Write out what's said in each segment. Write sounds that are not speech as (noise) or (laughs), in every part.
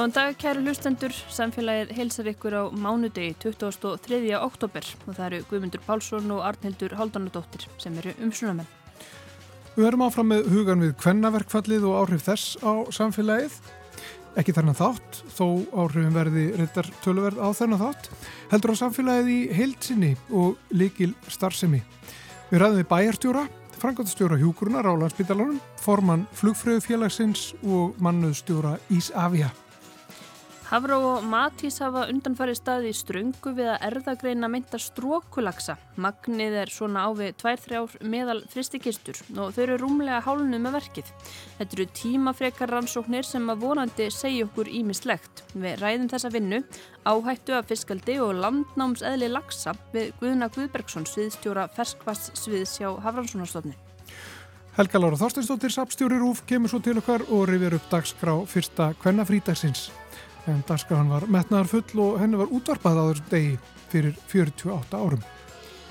Góðan dag kæru hlustendur, samfélagið heilsar ykkur á mánudegi 23. oktober og það eru Guðmundur Pálsson og Arnhildur Haldanadóttir sem eru umsunamenn. Við erum áfram með hugan við kvennaverkfallið og áhrif þess á samfélagið. Ekki þennan þátt, þó áhrifin verði reyndar töluverð á þennan þátt, heldur á samfélagið í heilsinni og líkil starfsemi. Við ræðum við bæjarstjóra, frangandstjóra hjúkurunar á landsbytalanum, formann flugfröðufélagsins og mannuðstjóra Ísafja. Hafró og Matís hafa undanfari staði í ströngu við að erðagreina mynda strókulaksa. Magnið er svona á við 2-3 meðal fristikistur og þau eru rúmlega hálunum með verkið. Þetta eru tímafrekar rannsóknir sem að vonandi segja okkur ímislegt. Við ræðum þessa vinnu, áhættu af fiskaldi og landnámseðli laksa við Guðna Guðbergsson, sviðstjóra ferskvass sviðs hjá Hafranssonarstofni. Helga Lára Þorsteinsdóttir, sapstjóri Rúf, kemur svo til okkar og rifjar upp dagskrá fyrsta kvennafrítagsins en dagskráðan var metnaðar full og henni var útvarpað á þessum degi fyrir 48 árum.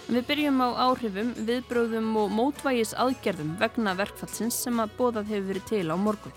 Við byrjum á áhrifum, viðbröðum og mótvægis aðgerðum vegna verkfallsins sem að bóðað hefur verið til á morgun.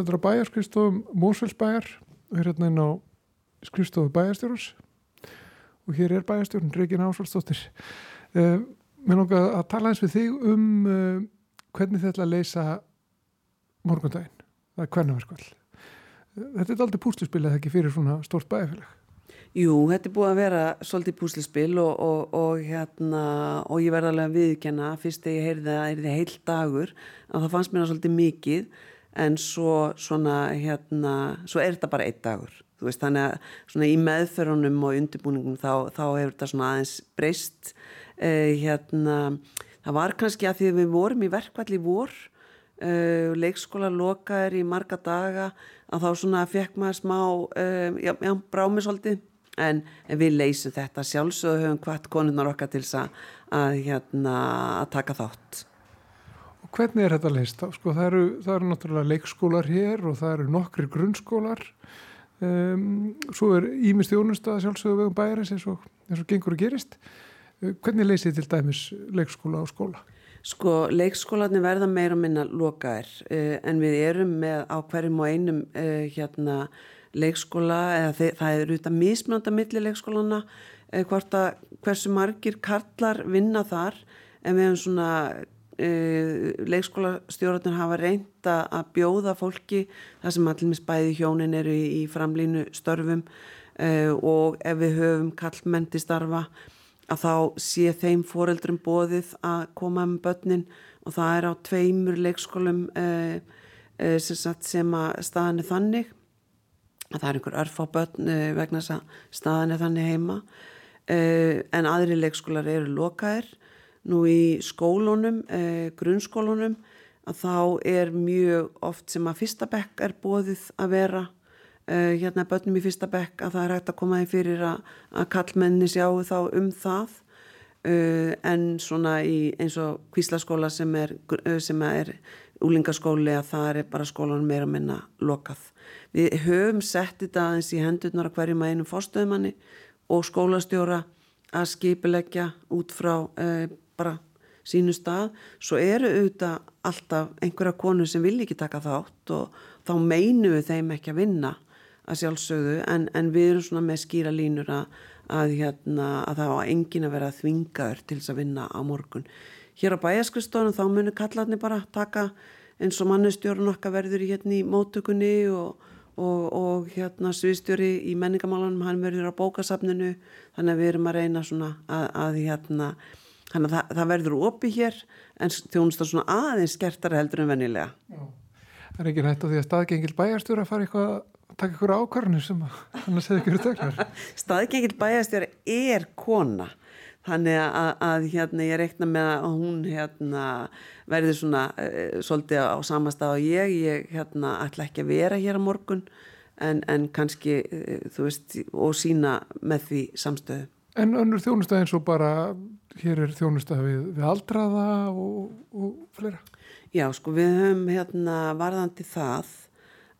Stættur á bæjarskrifstofum Mósfellsbæjar og hér hérna inn á skrifstofu bæjarstjórnars og hér er bæjarstjórn Reykjana Ásvaldsdóttir. Uh, mér langar að tala eins við þig um uh, hvernig þið að leysa morgundaginn, það er hvernaverskvall. Uh, þetta er aldrei púslispil eða ekki fyrir svona stórt bæjarfélag? Jú, þetta er búið að vera svolítið púslispil og, og, og, hérna, og ég verði alveg að viðkjanna fyrst þegar ég heyrði að það er heil dagur að það fannst mér að svolítið mikið en svo svona hérna, svo er þetta bara einn dagur. Veist þannig að svona í meðferðunum og undirbúningum þá, þá hefur þetta svona aðeins breyst. Eh, hérna það var kannski að því að við vorum í verkvalli vor eh, leikskóla lokaður í marga daga að þá svona fekk maður smá eh, já, já brámi svolítið. En, við leysum þetta. Sjálfsögðu höfum hvart konunnar okkar til að, að hérna að taka þátt hvernig er þetta leist? Sko, það, eru, það eru náttúrulega leikskólar hér og það eru nokkri grunnskólar um, svo er ímist þjónustað sjálfsögðu vegum bæjarins eins og, eins og gengur og gerist uh, hvernig leysið til dæmis leikskóla og skóla? Sko leikskólanir verða meira minna lokaðir uh, en við erum með á hverjum og einum uh, hérna leikskóla eða þið, það er út að mismönda millir leikskólana hvort að hversu margir karlar vinna þar en við hefum svona Uh, leikskólastjórnarnir hafa reynda að bjóða fólki þar sem allir bæði hjónin eru í, í framlínu störfum uh, og ef við höfum kallmendi starfa að þá sé þeim foreldrum bóðið að koma með börnin. Og það er á tveimur leikskólum uh, sem að staðan er þannig. Að það er einhver örf á börn vegna þess að staðan er þannig heima. En aðri leikskólar eru lokaðir nú í skólunum, eh, grunnskólunum að þá er mjög oft sem að fyrsta bekk er bóðið að vera eh, hérna börnum í fyrsta bekk að það er hægt að koma því fyrir að, að kallmenni sjáu þá um það eh, en svona í eins og kvíslaskóla sem er, eh, sem er úlingaskóli að það er bara skólanum meira minna lokað. Við höfum sett þetta aðeins í hendurnar að hverjum að einum fórstöðumanni og skólastjóra að skipilegja út frá uh, bara sínu stað, svo eru auðvitað alltaf einhverja konur sem vil ekki taka þátt og þá meinu við þeim ekki að vinna að sjálfsögðu en, en við erum svona með skýra línur að, að, hérna, að það var engin að vera þvingaður til þess að vinna á morgun. Hér á bæjaskristónum þá munir kallarni bara taka eins og mannustjórun okkar verður hérna, í móttökunni og, og, og hérna sviðstjóri í menningamálunum hann verður á bókasafninu þannig að við erum að reyna svona að, að hérna Þannig að það, það verður opið hér en þjónust það svona aðeins skertara heldur en vennilega. Já. Það er ekki nætt á því að staðgengil bæjarstjóra fari eitthvað taka ykkur ákvarðanir sem hann að segja ykkur töklar staðgengil bæjastjóri er kona þannig að, að hérna ég reikna með að hún hérna verði svona uh, svolítið á samastað og ég, ég hérna ætla ekki að vera hér á morgun en, en kannski uh, þú veist og sína með því samstöðu. En önnur þjónustað eins og bara hér er þjónustað við, við aldraða og, og fleira? Já sko við höfum hérna varðandi það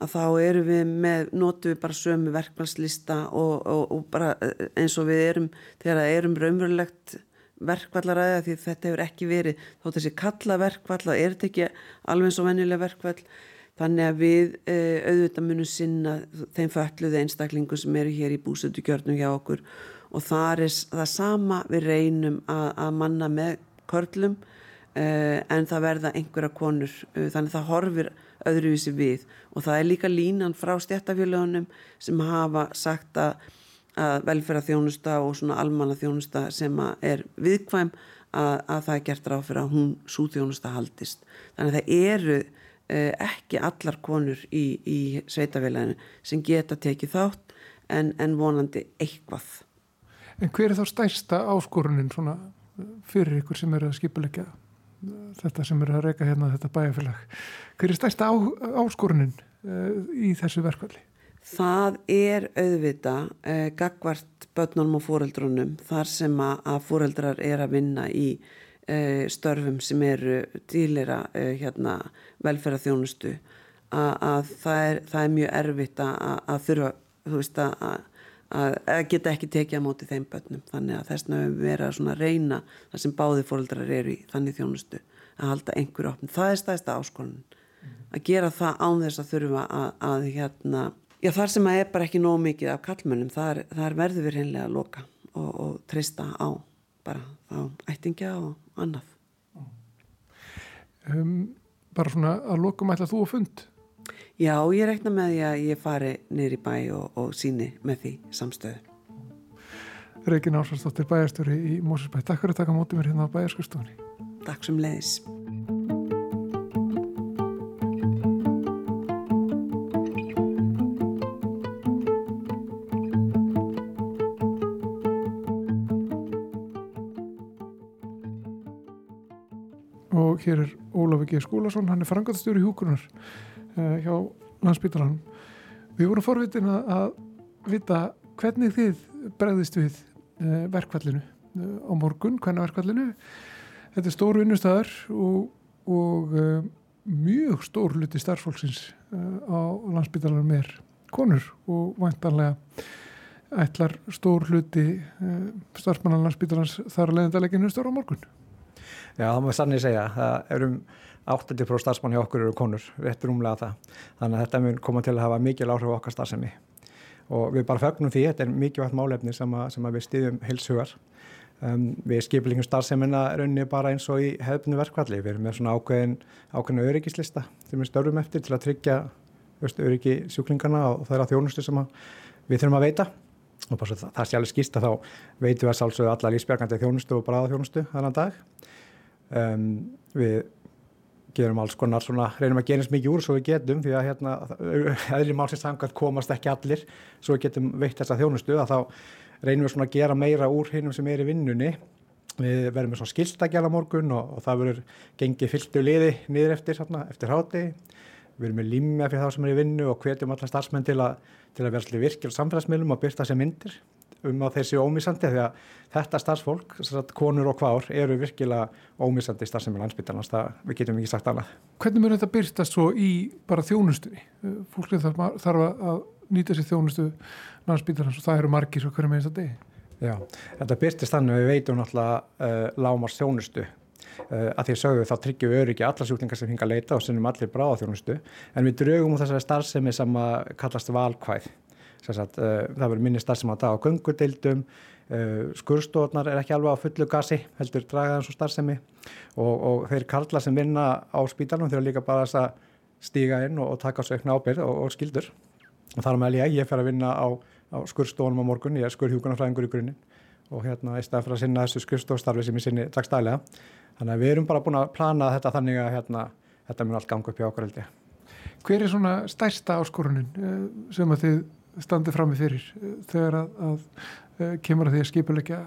að þá erum við með, notum við bara sömu verkvallslista og, og, og bara eh, eins og við erum, þegar það erum raunverulegt verkvallaræða því þetta hefur ekki verið, þótt þessi kalla verkvall, það er þetta ekki alveg svo vennilega verkvall, þannig að við e, auðvitað munum sinna þeim fölluði einstaklingu sem eru hér í búsöldukjörnum hjá okkur og það er það sama við reynum að, að manna með körlum e, en það verða einhverja konur, e, þannig það horfir öðruvísi við og það er líka línan frá stjættafjöluðunum sem hafa sagt að, að velferðarþjónusta og svona almanna þjónusta sem er viðkvæm að, að það er gert ráð fyrir að hún súþjónusta haldist. Þannig að það eru eh, ekki allar konur í, í sveitafélaginu sem geta tekið þátt en, en vonandi eitthvað. En hver er þá stærsta áskorunin svona fyrir ykkur sem eru að skipulegja þetta sem eru að reyka hérna þetta bæjarfélag? Hver er stærsta á, áskorunin uh, í þessu verkvalli? Það er auðvita uh, gagvart börnunum og fóreldrunum þar sem að, fóreldrar er að vinna í uh, störfum sem eru dýlera hérna, velferðarþjónustu að, að það, er, það er mjög erfitt að, þurfa veist, að geta ekki tekið á móti þeim börnum þannig að þess vegna við verðum að reyna það sem báði fóreldrar eru í þannig þjónustu að halda einhverju opn. Það er stæðsta áskonin að gera það án þess að þurfa að, að hérna, já þar sem að er bara ekki nóg mikið af kallmönnum, þar, þar verður við reynlega að loka og, og treysta á bara á ættingja og annað. Um, bara svona að lokum ætla þú að fund? Já, ég rekna með því að ég fari í bæ og, og síni með því samstöðu. Reygin Ásarsdóttir bæjarstöri í Mósusbæ. Takk fyrir að taka mótið mér hérna á bæjarskurstofunni. Takk sem leiðis. og hér er Ólaf G. Skúlason hann er frangatstjóri hjúkurunar uh, hjá landsbytalanum við vorum forvitin að, vita hvernig þið bregðist við uh, verkvallinu uh, á morgun, hvernig verkvallinu þetta er stóru vinnustæðar og, og mjög stór luti starffólksins á landsbytalanum er konur og vantanlega ætlar stór hluti starfsmannan landsbytalans þar að leiðindaleginu stóra á morgun. Já, það má sannir segja. Það erum 80% starfsmann hjá okkur eru konur, rétt rúmlega það. Þannig að þetta mun koma til að hafa mikil áhrif okkar starfsemi. Og við bara fögnum því, þetta er mikilvægt málefni sem, að, sem að við stiðjum heilsugar. Um, við skipilingum starfsemina raunni bara eins og í hefðbunni verkvalli. Við erum með svona ákveðin, ákveðinu öryggislista sem við störfum eftir til að tryggja öryggi sjúklingarna og það er að þjónustu sem að við þurfum að veita og bara svo það, það sé alveg skýst að þá veitum við að sálsögðu alla lífsbjörgandi þjónustu og bráða þjónustu þannan dag um, við gerum alls konar svona, reynum að gera eins mikið úr svo við getum því að hérna (laughs) eðri málsins samkvæmt komast ekki allir svo við getum veitt þessa þjónustu að þá reynum við svona að gera meira úr hinnum sem er í vinnunni. Við verðum með svona skiltagjala morgun og, og það verður gengið fylltu liði niður eftir, svona, eftir háti við verðum með límja fyrir þá sem er í vinnu og hvetjum alla starfsmenn til að, til að vera virkil samfélagsmiðlum og byrta sér myndir um að þeir séu ómísandi því að þetta starfsfólk, konur og kvár eru virkilega ómísandi starfsemi landsbytjarnas, það við getum ekki sagt annað. Hvernig mér þetta byrstast svo í bara þjónustunni? Fólkið þarf, þarf að nýta sér þjónustu landsbytjarnas og það eru margir svo hverju með þess að degi. Já, þetta byrstist þannig við veitum náttúrulega uh, lámars þjónustu uh, að því sögum þá tryggjum við öryggi alla sjúklingar sem hinga að leita og sinnum allir bráða þjónustu en við draugum úr þessari starfsemi sem að kallast valkvæð Sagt, uh, það verður minni starf sem að dag á gungudeildum, uh, skurstofnar er ekki alveg á fullu gasi, heldur dragaðan svo starfsemi. Og, og þeir karla sem vinna á spítalunum þurfa líka bara að stíga inn og, og taka svo eitthvað ábyrð og, og skildur og þar með ég, ég fer að vinna á, á skurstofunum á morgun, ég er skurhjúkunarfræðingur í grunninn. Og hérna í stað fyrir að sinna þessu skurstofstarfi sem ég sinni dagstælega þannig að við erum bara búin að plana þetta þannig að hérna, þetta mun allt ganga upp hjá okkur held ég. Hver er svona stærsta áskorunin uh, sem að þið standið fram með fyrir uh, þegar að, að kemur að því að skipulegja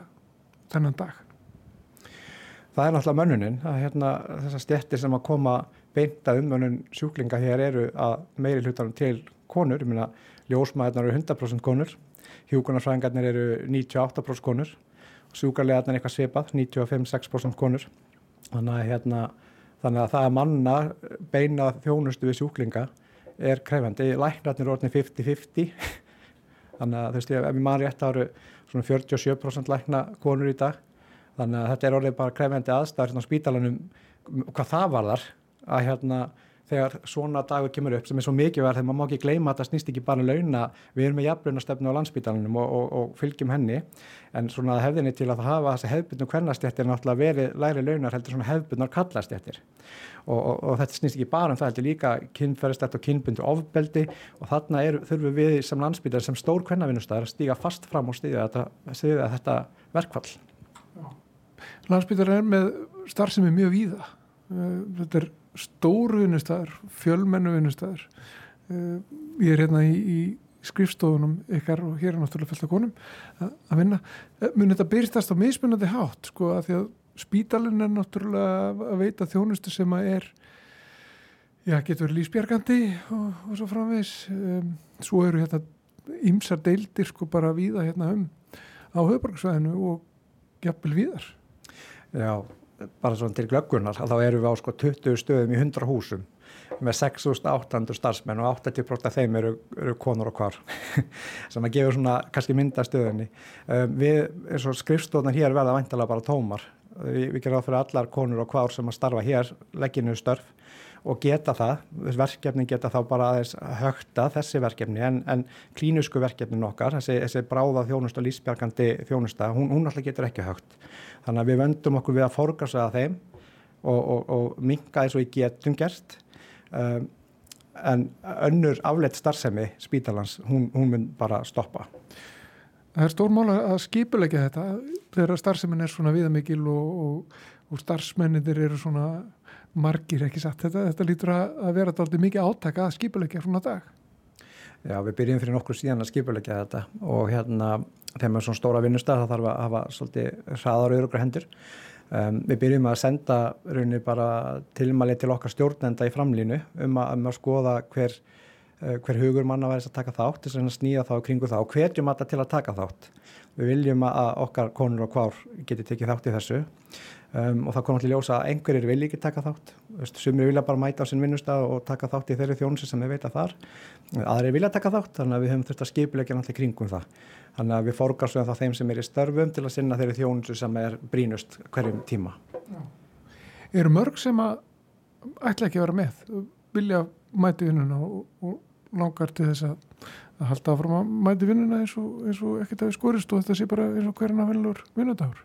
þennan dag? Það er náttúrulega mönnunin að hérna, þessar stjættir sem að koma beinta um mönnun sjúklinga hér eru að meiri hlutanum til konur, ég meina ljósmaðurnar eru 100% konur, hjúkunarfræðingarnir eru 98% konur sjúkarlegarnir eitthvað svipað, 95-6% konur. Þannig að, hérna, þannig að það að manna beina þjónustu við sjúklinga er krefandi, læknarnir er orðin 50-50 þannig að þú veist ég, ef ég maður rétt áru svona 47% lækna konur í dag. Þannig að þetta er orðið bara krefandi aðstæður á spítalanum hvað það var þar að hérna þegar svona dagur kemur upp sem er svo mikilvægt þegar maður má ekki gleyma að það snýst ekki bara um launa. Við erum með jafnlaunastefnu á landsbítalunum og, og, og fylgjum henni. En svona hefðinni til að hafa þessi hefðbundum kvennastjættir náttúrulega verið læri launar heldur svona hefðbundnar kallastjættir og, og þetta snýst ekki bara um það heldur líka kynferðistætt og kynbundu ofbeldi. Og þarna er, þurfum við sem landsbítal sem stór kvennavinnustæðar að stíga fast fram og stíga þetta, þetta verkfall. Landsbítal er með starfsemi mjög víða. Þetta er stóru vinnustæður, fjölmennu vinnustæður. Uh, ég er hérna í, í skrifstofunum ykkar og hér er náttúrulega fylgta konum að vinna. Uh, mun þetta byrstast á mismunandi hátt sko að því að spítalinn er náttúrulega að veita þjónustu sem að er já, getur verið lífsbjargandi og, og svo framvegs. Um, svo eru hérna ymsar deildir sko bara að víða hérna um á höfbruksvæðinu og jafnvel víðar. Já, bara svona til glöggunar þá erum við á sko 20 stöðum í 100 húsum með 6.800 starfsmenn og 80% af þeim eru, eru konur og hvar (laughs) sem að gefa svona kannski mynda stöðunni. Um, við eins og skrifstofnar hér verða vantala bara tómar. Við, við gerum það fyrir allar konur og hvar sem að starfa hér legginu störf og geta það, verkefni geta þá bara aðeins högta þessi verkefni en, en klínusku verkefnin okkar, þessi, þessi bráða þjónust og lísbjargandi þjónusta, hún, hún alltaf getur ekki högt. Þannig að við vöndum okkur við að forgasa þeim og, og, og minga eins og við getum gert um, en önnur afleitt starfsemi spítalans, hún, hún mun bara stoppa. Það er stórmála að skipulegja þetta þegar starfsemin er svona viðamikil og, og starfsmenninir eru svona margir ekki satt þetta, þetta lítur að vera alltaf mikið átaka að skipulegja svona dag. Já, við byrjum fyrir nokkur síðan að skipulegja þetta og hérna þegar maður er svona stóra vinnustaf þá þarf að hafa svolítið hraðar auðvögra hendur. Um, við byrjum að senda raunni bara tilmæli til okkar stjórnenda í framlínu um að, um að skoða hver, uh, hver hugur manna verðist að taka þátt þess að snýja þá kringu þá og hvetjum að til að taka þátt. Við viljum að okkar konur og hvár geti tekið þátt í þessu Um, og það kom allir ljósa að einhverjir vilja ekki taka þátt. Sumir vilja bara mæta á sinn vinnustaf og taka þátt í þeirri þjónusi sem við veita þar. Aðrir vilja taka þátt þannig að við höfum þurft að skipilegja allir kringum það. Þannig að við forgarsum það þeim sem er í störfum til að sinna þeirri þjónusi sem er brínust hverjum tíma. Eru mörg sem að ætla ekki að vera með vilja mæti vinnuna og, og langar til þess að, að halda áfram að mæti vinnuna eins og, og ekkert að við skorist og þetta sé bara eins og hverjana vinnur vinnudagur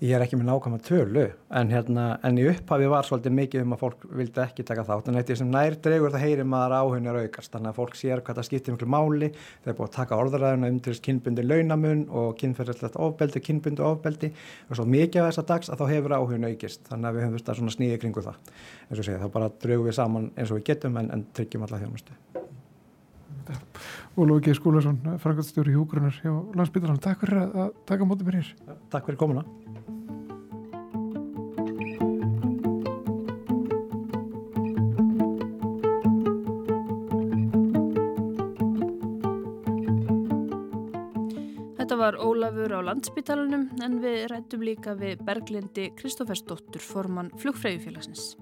Ég er ekki með nákvæm að tölu en, hérna, en í upphafi var svolítið mikið um að fólk vildi ekki taka þátt. En eitthvað sem nær dregur það heyri maður áhugnir aukast. Þannig að fólk sér hvað það skiptir miklu máli. Þeir búið að taka orðaræðuna um til kynbundi launamun og kynferðilegt ofbeldi, kynbundi ofbeldi. Og svo mikið af þessa dags að þá hefur áhugin aukist. Þannig að við höfum vist að snýði kringu það. Eins og segja þá bara draugum við saman eins og við getum en, en tryggjum alla þjónustu. Ólof G. Skúlason, frangatstjóri Húgrunar hjá Landsbytalan. Takk fyrir að taka mótið mér hér. Takk fyrir komuna. var Ólafur á landsbytalanum en við rættum líka við Berglindi Kristófersdóttur, formann flugfræðufélagsins.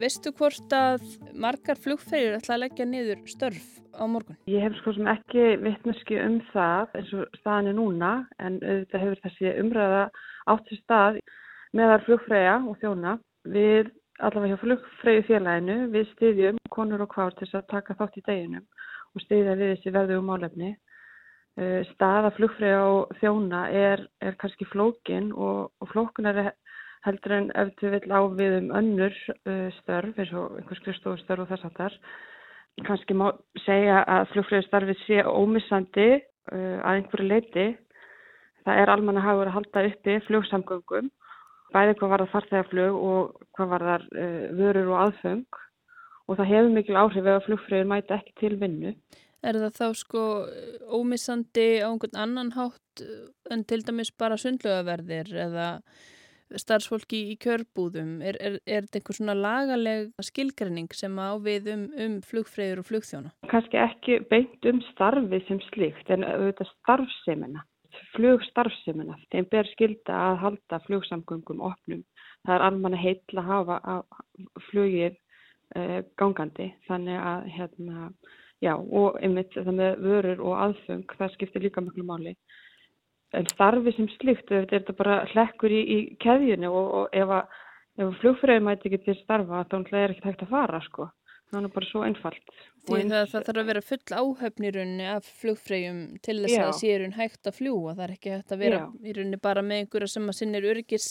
Veistu hvort að margar flugfræðir ætla að leggja niður störf á morgun? Ég hef sko sem ekki vittneski um það eins og staðan er núna en auðvitað hefur þessi umræða átt til stað meðar flugfræða og þjóna. Við allavega hjá flugfræðufélaginu við styðjum konur og kvár til að taka þátt í deginum og styðja við þessi verðu um álefni Eh, staða flugfræði á þjóna er, er kannski flókin og, og flókunar heldur en ef þú vil á við um önnur uh, störf eins og einhvers skrifstofustörf og þess að þar kannski má segja að flugfræðistarfi sé ómissandi uh, að einhverju leiti það er almanna hagur að halda uppi flugsamgöngum bæði hvað var það farþegaflug og hvað var það uh, vörur og aðfeng og það hefur mikil áhrif ef að flugfröður mæta ekki til vinnu. Er það þá sko ómissandi á einhvern annan hátt en til dæmis bara sundlögaverðir eða starfsfólki í kjörbúðum? Er, er, er þetta einhver svona lagaleg skilgreining sem á við um, um flugfröður og flugþjóna? Kanski ekki beint um starfið sem slíkt en auðvitað starfsemina flugstarfsemina. Þeim ber skilda að halda flugsamgöngum opnum. Það er almanna heitla að hafa flugir uh, gangandi þannig að hérna, já og einmitt það með vörur og aðfeng það skiptir líka miklu máli en starfi sem slikt er þetta bara hlekkur í, í keðjunu og, og ef, ef flugfröðum mæti ekki til starfa þá er ekki hægt að fara sko það er bara svo einfalt Því það, það þarf að vera full áhöfnirunni af flugfröðum til þess Já. að sérun hægt að fljúa það er ekki hægt að vera Já. í rauninni bara með einhverja sem að sinnir örgis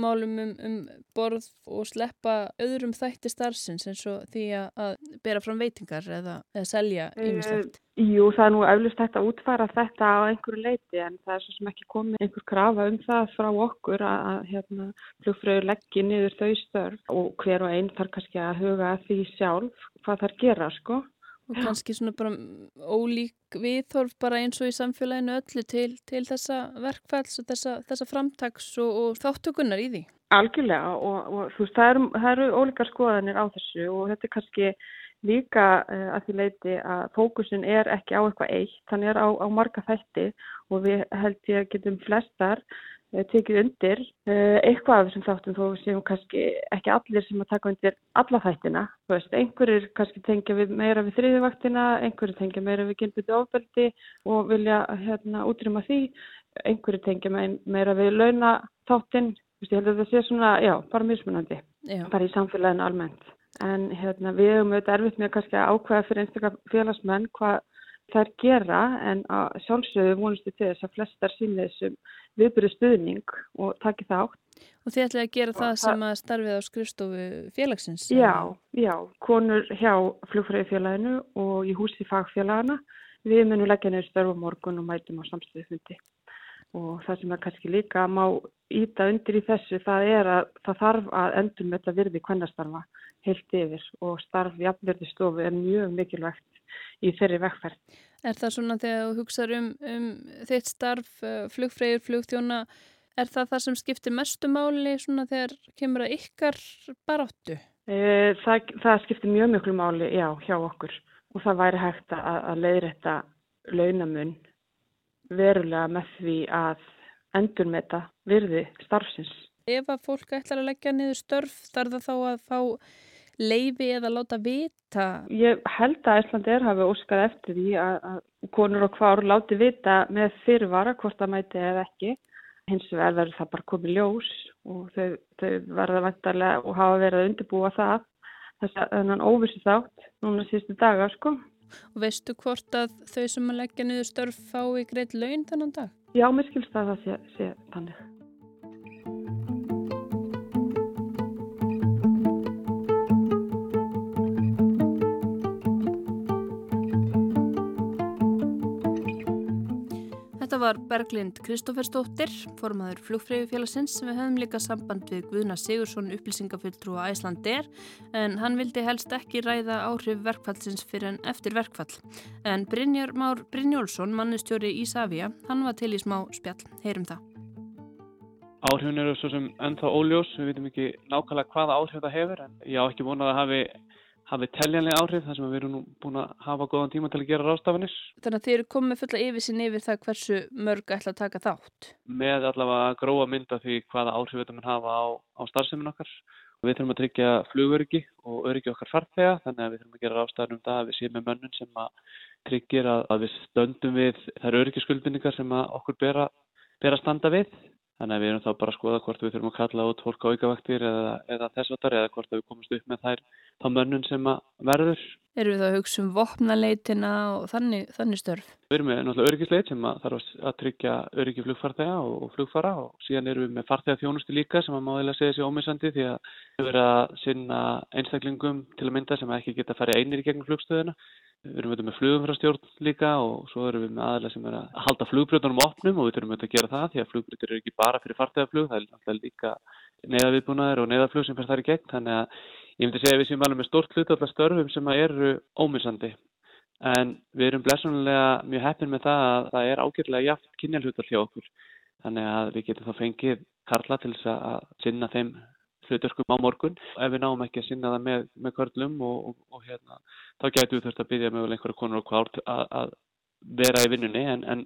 málum um, um borð og sleppa öðrum þætti starfsins eins og því að bera fram veitingar eða, eða selja yfirslegt? Uh, jú, það er nú eflust hægt að útfæra þetta á einhverju leiti en það er svo sem ekki komið einhver krafa um það frá okkur að, að hérna, flugfröður leggja niður þau störf og hver og einn þarf kannski að huga því sjálf hvað þar gera sko og kannski svona bara ólík viðþorf bara eins og í samfélaginu öllu til, til þessa verkfælls og þessa, þessa framtags og, og þáttökunar í því. Algjörlega og, og þú veist það eru, það eru ólíkar skoðanir á þessu og þetta er kannski líka uh, að því leiti að fókusin er ekki á eitthvað eitt, þannig er á, á marga þætti og við held ég getum flestar tekið undir eh, eitthvað af þessum þáttum þó séum kannski ekki allir sem að taka undir alla þættina. Einhverjir kannski tengja við meira við þriðivaktina, einhverjir tengja meira við gilbyrti ofbeldi og vilja hérna, útrýma því, einhverjir tengja meira við launaþáttin. Ég held að það sé svona, já, bara mismunandi, já. bara í samfélaginu almennt. En hérna, við hefum auðvitað erfitt með kannski að ákvæða fyrir einstaklega félagsmenn hvað þær gera en sjálfsögðu vonustu til þess að flestar sína þessum viðbyrju stuðning og taki þátt. Og þið ætlaði að gera það sem að starfið á skrifstofu félagsins? Já, já, konur hjá flugfræðifélaginu og í húsi fagfélagana. Við munum leggja nefnir störfu morgun og mætum á samstöðufundi. Og það sem er kannski líka má íta undir í þessu, það er að það þarf að endur með þetta virði kvennastarfa heilt yfir og starf í afverði stofu er mjög mikilvægt í þeirri vekkferð. Er það svona þegar þú hugsaður um, um þitt starf, uh, flugfræður, flugþjóna, er það það sem skiptir mestu máli svona þegar kemur að ykkar baráttu? E, það, það skiptir mjög mjög máli, já, hjá okkur og það væri hægt að, að leiðrætta launamun verulega með því að endur með þetta virði starfsins. Ef að fólk ætlar að leggja niður störf, þarf það þá að fá leifi eða láta vita? Ég held að Íslandir hafi óskað eftir því að, að konur og hvar láti vita með fyrirvara hvort það mæti eða ekki. Hins vegar verður það bara komið ljós og þau, þau verða vantarlega og hafa verið að undirbúa það þess að þannig óvissi þátt núna síðustu dagar sko. Og veistu hvort að þau sem að leggja niður störf fá í greitt laun þennan dag? Já, mér skilst að það sé, sé þannig. Þetta var Berglind Kristófersdóttir, formaður flugfræðufélagsins sem við höfum líka samband við Guðna Sigursson upplýsingafulltrú á Æslandir en hann vildi helst ekki ræða áhrif verkfallsins fyrir en eftir verkfall. En Brynjar Már Brynjólfsson, mannustjóri í Savia, hann var til í smá spjall. Heyrum það. Áhrifin eru svo sem ennþá óljós, við veitum ekki nákvæmlega hvaða áhrif það hefur en ég á ekki vonað að hafi hafi telljanlega áhrif þar sem við erum nú búin að hafa góðan tíma til að gera rástafanir. Þannig að þið eru komið fulla yfir sín yfir það hversu mörg ætla að taka þátt? Með allavega gróa mynda því hvaða áhrif þetta mun hafa á, á starfsemin okkar. Við þurfum að tryggja flugöryggi og öryggi okkar farþega þannig að við þurfum að gera rástafanum það að við séum með mönnun sem að tryggir að, að við stöndum við þær öryggiskuldbindningar sem okkur ber að standa við Þannig að við erum þá bara að skoða hvort við þurfum að kalla út fólk á aukavaktir eða, eða þess að eða hvort við komumst upp með þær þá mönnun sem verður. Erum við þá að hugsa um vopnaleitina og þannig, þannig störf? Við erum með náttúrulega öryggisleit sem að þarf að tryggja öryggi flugfartega og, flugfara og síðan erum við með fartega þjónustu líka sem að máðilega segja sér ómissandi því að við verðum að sinna einstaklingum til að mynda sem ekki geta að fara einir í gegnum flugstöðuna Við erum auðvitað með flugumfrastjórn líka og svo erum við með aðalega sem er að halda flugbrjóðunum opnum og við þurfum auðvitað að gera það því að flugbrjóður eru ekki bara fyrir fartegaflug, það er alltaf líka neyðaviðbúnaður og neyðaflug sem fer þar í gegn. Þannig að ég myndi segja að við séum alveg með stórt hlut allar störfum sem eru ómissandi. En við erum blessunlega mjög heppin með það að það er ágjörlega jaft kynjalhutal hjá okkur. Þannig að við getum þá fengið karla til þess að sinna þeim hluturkum á morgun ef við náum ekki að sinna það með, með körlum og, og, og hérna, þá getum við þurft að byggja með einhverja konur og kvárt að, að vera í vinnunni en, en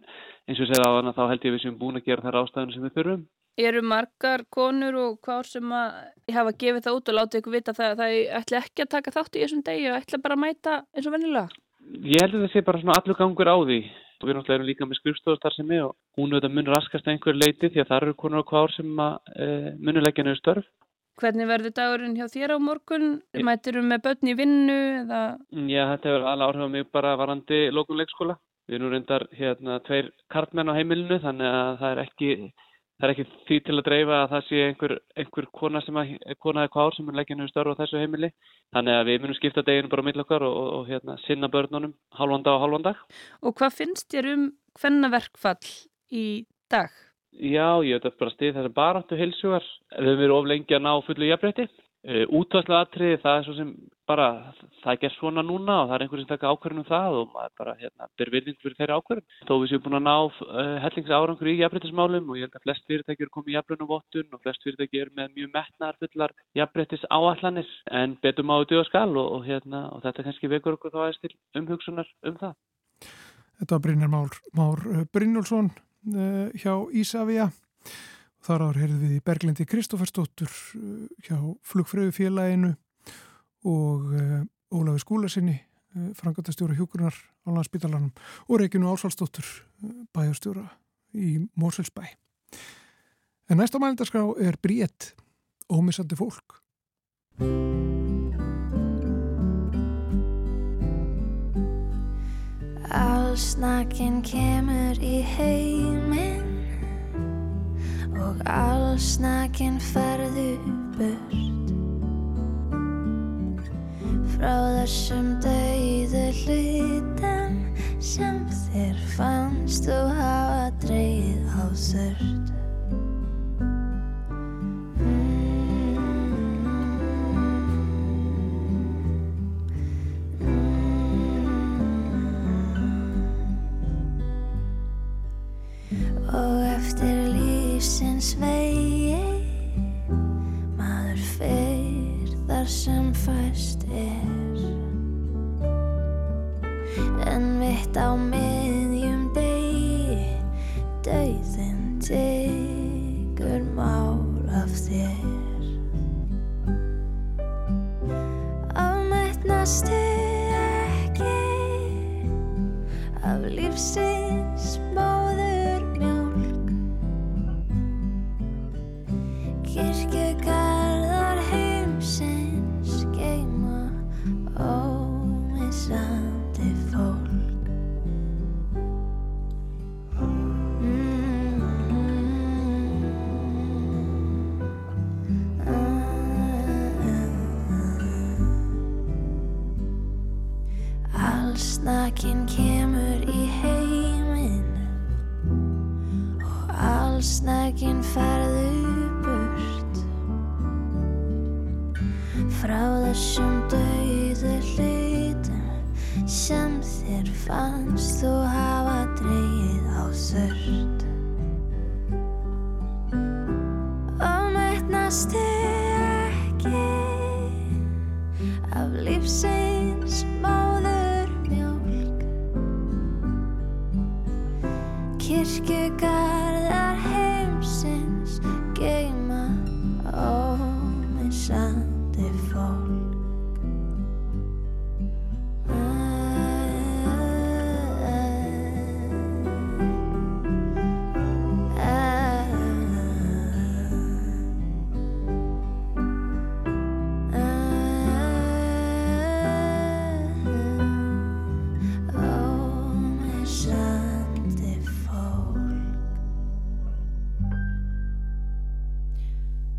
eins og segja á þannig þá held ég við sem búin að gera þær ástæðinu sem við þurfum. Eru margar konur og hvár sem að hafa gefið það út og látið ykkur vita það að það ætla ekki að taka þátt í þessum degi og ætla bara að mæta eins og vennilega? Ég held að það sé bara svona allur gangur á því og við náttúrulega erum líka með skrifstofastar sem er og hún auðvitað munur raskast einhver leiti því að það eru konur og hvár sem að e, munuleggja nöðu störf Hvernig verður dagurinn hjá þér á morgun? Mætir þú með börn í vinnu? Eða? Já, þetta hefur alveg áhrif á mig bara varandi lókunleikskóla. Við erum reyndar hérna tveir kartmenn á heimilinu þannig að það er ekki, það er ekki því til að dreifa að það sé einhver, einhver kona sem að, kona eða kvár sem er leggjanu starf á þessu heimili. Þannig að við munum skipta deginu bara á millokkar og, og, og hérna, sinna börnunum halvanda og halvandag. Og hvað finnst þér um hvennaverkfall í dag? Já, ég veit að bara stið þessar baráttu heilsugar. Við höfum verið of lengi að ná fullu jafnbreytti. Uh, Útværslu aðtriði, það er svo sem bara, það er gert svona núna og það er einhver sem taka ákverðin um það og maður bara, hérna, ber virðing fyrir þeirri ákverðin. Þó við séum búin að ná uh, hellingsárangur í jafnbreyttismálum og ég held að flest fyrirtæki eru komið í jafnbreytnum vottun og flest fyrirtæki eru með mjög metnar fullar jafnbreyttis áallanir en betum á og skal og, og, hérna, og þetta kannski vekur okkur þá aðeins til umhugsunar um það. Þetta Brynjar Már, Már Brynjólfsson uh, hjá Ísafja þar ár heyrðum við í Berglindi Kristófersdóttur uh, hjá Flugfröðufélaginu og uh, Ólafi Skúlasinni frangatastjóra hjókunar á landsbytalanum og Reykjunu Ásvaldsdóttur bæjarstjóra í Mórselsbæ en næsta mældarskrá er Bríett ómissandi fólk Allsnakin kemur í heiminn og allsnakin ferðu burt. Frá þessum dauðu hlutum sem þér fannst þú hafa dreyð á þurrt lífsins vegi. Maður fyrr þar sem fæst er. En mitt á miðjum degi dauðin tegur mál af þér. Afmætnastu ekki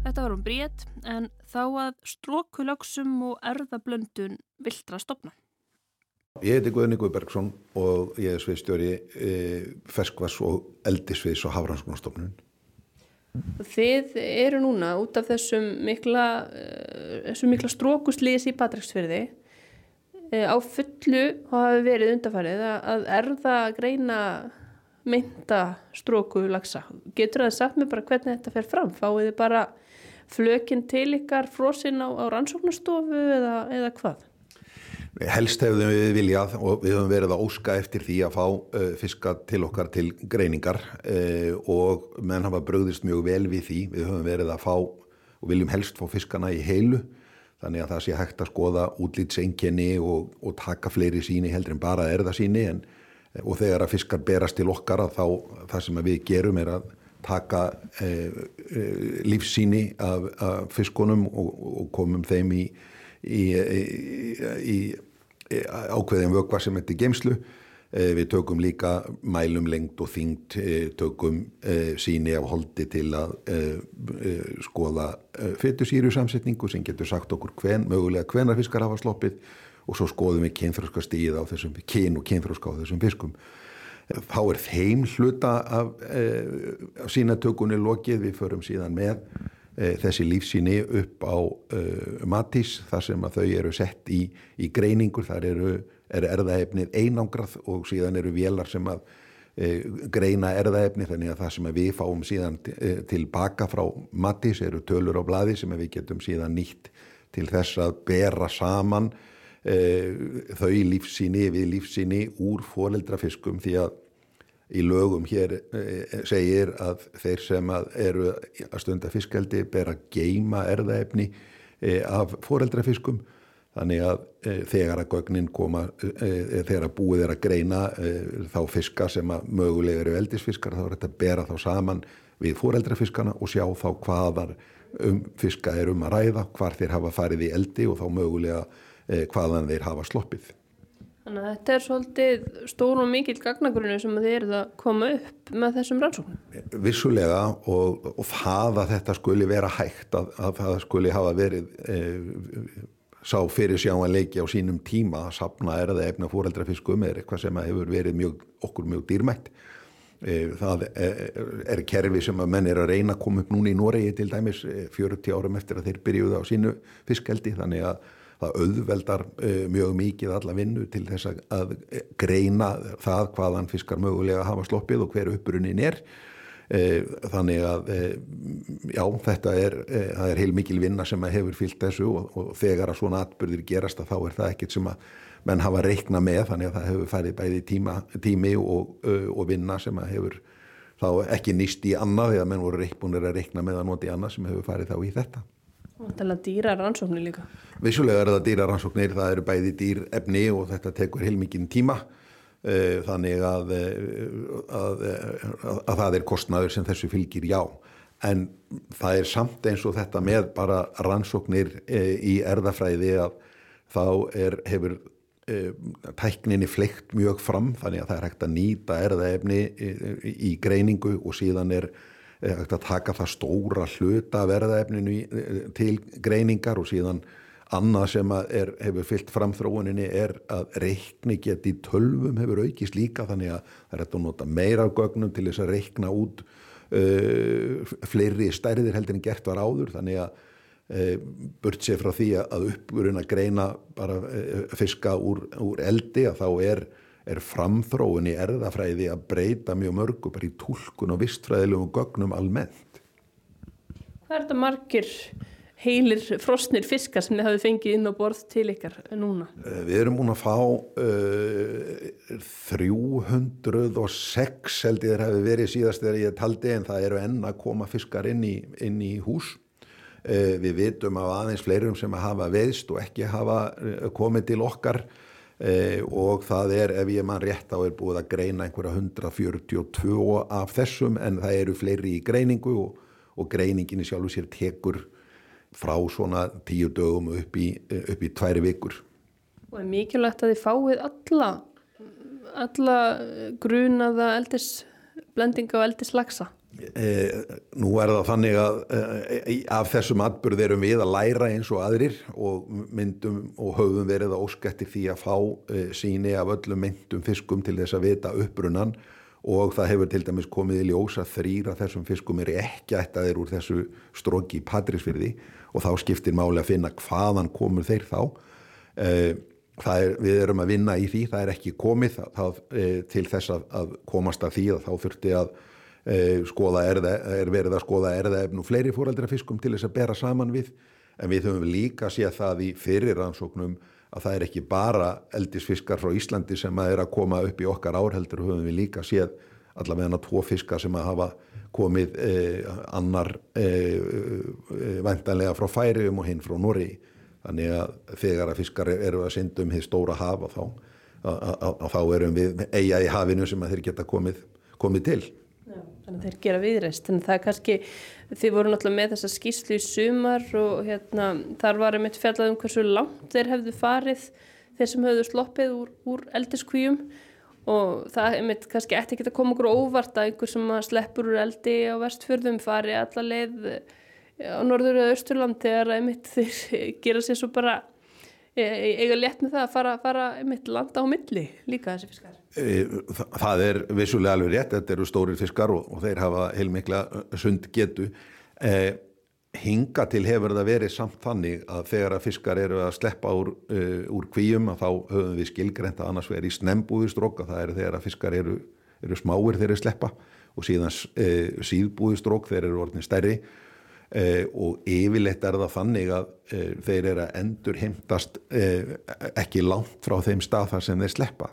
Þetta var um bríet en þá að strókulöksum og erðablöndun viltra stopna. Ég heiti Guðni Guðbergsson og ég er sviðstjóri e, ferskvass og eldisviðs og hafranskónastofnun. Þið eru núna út af þessum mikla uh, þessu mikla strókuslýs í Patræksfyrði e, á fullu hafi verið undarfarið að, að erða greina mynda stróku lagsa. Getur það sagt mér bara hvernig þetta fer fram? Fáið þið bara flökinn til ykkar frosinn á, á rannsóknastofu eða, eða hvað? Helst hefðum við viljað og við höfum verið að óska eftir því að fá uh, fiska til okkar til greiningar uh, og menn hafa bröðist mjög vel við því. Við höfum verið að fá og viljum helst fá fiskana í heilu þannig að það sé hægt að skoða útlýtsenginni og, og taka fleiri síni heldur en bara erða síni en, og þegar að fiskar berast til okkar að þá það sem við gerum er að taka eh, lífsíni af, af fiskunum og, og komum þeim í, í, í, í ákveðin vögva sem er geimslu Eh, við tökum líka mælum lengt og þyngt, eh, tökum eh, síni af holdi til að skoða fytusýru samsetningu sem getur sagt okkur hven, mögulega hvenar fiskar hafa sloppið og svo skoðum við kynþróska stíð á þessum, kyn og kynþróska á þessum fiskum. Þá er þeim hluta af, af sínatökunni lokið, við förum síðan með þessi lífsíni upp á matís þar sem að þau eru sett í, í greiningur, þar eru er erðaefnið einangrað og síðan eru vélar sem að e, greina erðaefni þannig að það sem við fáum síðan e, tilbaka frá Mattis eru tölur á bladi sem við getum síðan nýtt til þess að bera saman þau lífsíni við lífsíni úr fóreldrafiskum því að í lögum hér e, segir að þeir sem að eru að stunda fiskaldi ber að geima erðaefni e, af fóreldrafiskum Þannig að þegar að gögnin koma, þegar að búið er að greina þá fiska sem að mögulega eru eldisfiskar þá er þetta að bera þá saman við fóreldrafiskana og sjá þá hvaðar um fiska er um að ræða, hvar þeir hafa farið í eldi og þá mögulega hvaðan þeir hafa sloppið. Þannig að þetta er svolítið stór og mikill gagnagrunni sem þeir eru að koma upp með þessum rannsóknum. Vissulega og, og það að þetta skuli vera hægt, að, að það skuli hafa verið e, sá fyrir sjáanleiki á sínum tíma að sapna erða efna fóreldrafiskum er eitthvað sem hefur verið mjög, okkur mjög dýrmætt e, það er kerfi sem að menn er að reyna að koma upp núna í Noregi til dæmis 40 e, árum eftir að þeir byrjuði á sínu fiskeldi þannig að það auðveldar mjög mikið alla vinnu til þess að greina það hvaðan fiskar mögulega hafa sloppið og hver uppbrunnin er Eh, þannig að eh, já, þetta er, eh, er heil mikil vinna sem hefur fyllt þessu og, og þegar að svona atbyrðir gerast að þá er það ekkit sem að menn hafa reikna með þannig að það hefur færið bæði tíma, tími og, og vinna sem að hefur þá ekki nýst í annað eða menn voru reikbúinir að reikna með að nota í annað sem hefur færið þá í þetta. Það er dýra rannsóknir líka. Vissulega er það dýra rannsóknir, það eru bæði dýr efni og þetta tekur heil mikinn tíma Eh, þannig að, eh, að, að, að það er kostnaður sem þessu fylgir já en það er samt eins og þetta með bara rannsóknir eh, í erðafræði að þá er, hefur tækninni fleikt mjög fram þannig að það er hægt að nýta erðaefni í greiningu og síðan er að taka það stóra hluta af erðaefninu til greiningar og síðan Annað sem er, hefur fyllt fram þróuninni er að reikni geti tölvum hefur aukist líka þannig að það er að nota meira gögnum til þess að reikna út uh, fleiri stærðir heldur en gert var áður. Þannig að uh, burt sér frá því að uppurinn að greina bara uh, fiska úr, úr eldi að þá er, er framþróun í erðafræði að breyta mjög mörgu bara í tólkun og vistfræðilegum gögnum almennt. Hvað er þetta margir heilir frosnir fiskar sem þið hafið fengið inn á borð til ykkar núna? Eh, við erum búin að fá uh, 306 held ég þeir hafi verið síðast þegar ég taldi en það eru enn að koma fiskar inn í, inn í hús. Uh, við vitum af aðeins fleirum sem að hafa veðst og ekki hafa komið til okkar og það er, ef ég mann rétt á er búið að greina einhverja 142 af þessum en það eru fleiri í greiningu og, og greiningin í sjálfu sér tekur frá svona tíu dögum upp í, upp í tværi vikur. Og er mikilvægt að þið fáið alla, alla grunaða eldisblendinga og eldislagsa? E, nú er það þannig að e, af þessum atbyrð erum við að læra eins og aðrir og myndum og höfum verið að óskætti því að fá e, síni af öllum myndum fiskum til þess að vita uppbrunnan og það hefur til dæmis komið í ljósa þrýra þessum fiskum eru ekki ættaðir úr þessu stróki Patrísfyrði og þá skiptir máli að finna hvaðan komur þeir þá. Eh, er, við erum að vinna í því það er ekki komið það, eh, til þess að, að komast að því að þá þurfti að eh, skoða erða, er verið að skoða erðaefn og fleiri fóraldrafiskum til þess að bera saman við. En við höfum líka séð það í fyrirrannsóknum að það er ekki bara eldisfiskar frá Íslandi sem að er að koma upp í okkar árheldur höfum við líka séð allavega tvo fiskar sem að hafa komið eh, annar eh, eh, væntanlega frá Færium og hinn frá Norri þannig að þegar að fiskar eru að synda um því stóra hafa þá, að, að, að þá erum við eiga í hafinu sem að þeir geta komið, komið til Já, þannig að þeir gera viðreist en það er kannski, þið voru náttúrulega með þessa skýslu í sumar og hérna, þar var einmitt fjallað um hversu langt þeir hefðu farið þeir sem hefðu sloppið úr, úr eldiskvíum. Og það er einmitt kannski eftir ekki að koma okkur óvart að einhver sem sleppur úr eldi á vestfjörðum fari alla leið á norður eða austurland þegar einmitt (laughs) þeir gera sér svo bara e, e, eiga létt með það að fara, fara einmitt landa á milli líka þessi fiskar Það er vissulega alveg rétt, þetta eru stórir fiskar og, og þeir hafa heilmikla sund getu eh, hinga til hefur það verið samt þannig að þegar að fiskar eru að sleppa úr, uh, úr kvíum að þá höfum við skilgreynt að annars verið í snembúðistrók að það eru þegar að fiskar eru, eru smáir þegar þeir sleppa og síðan uh, síðbúðistrók þeir eru orðin stærri uh, og yfirleitt er það þannig að þeir eru að endur heimtast ekki langt frá þeim stað þar sem þeir sleppa.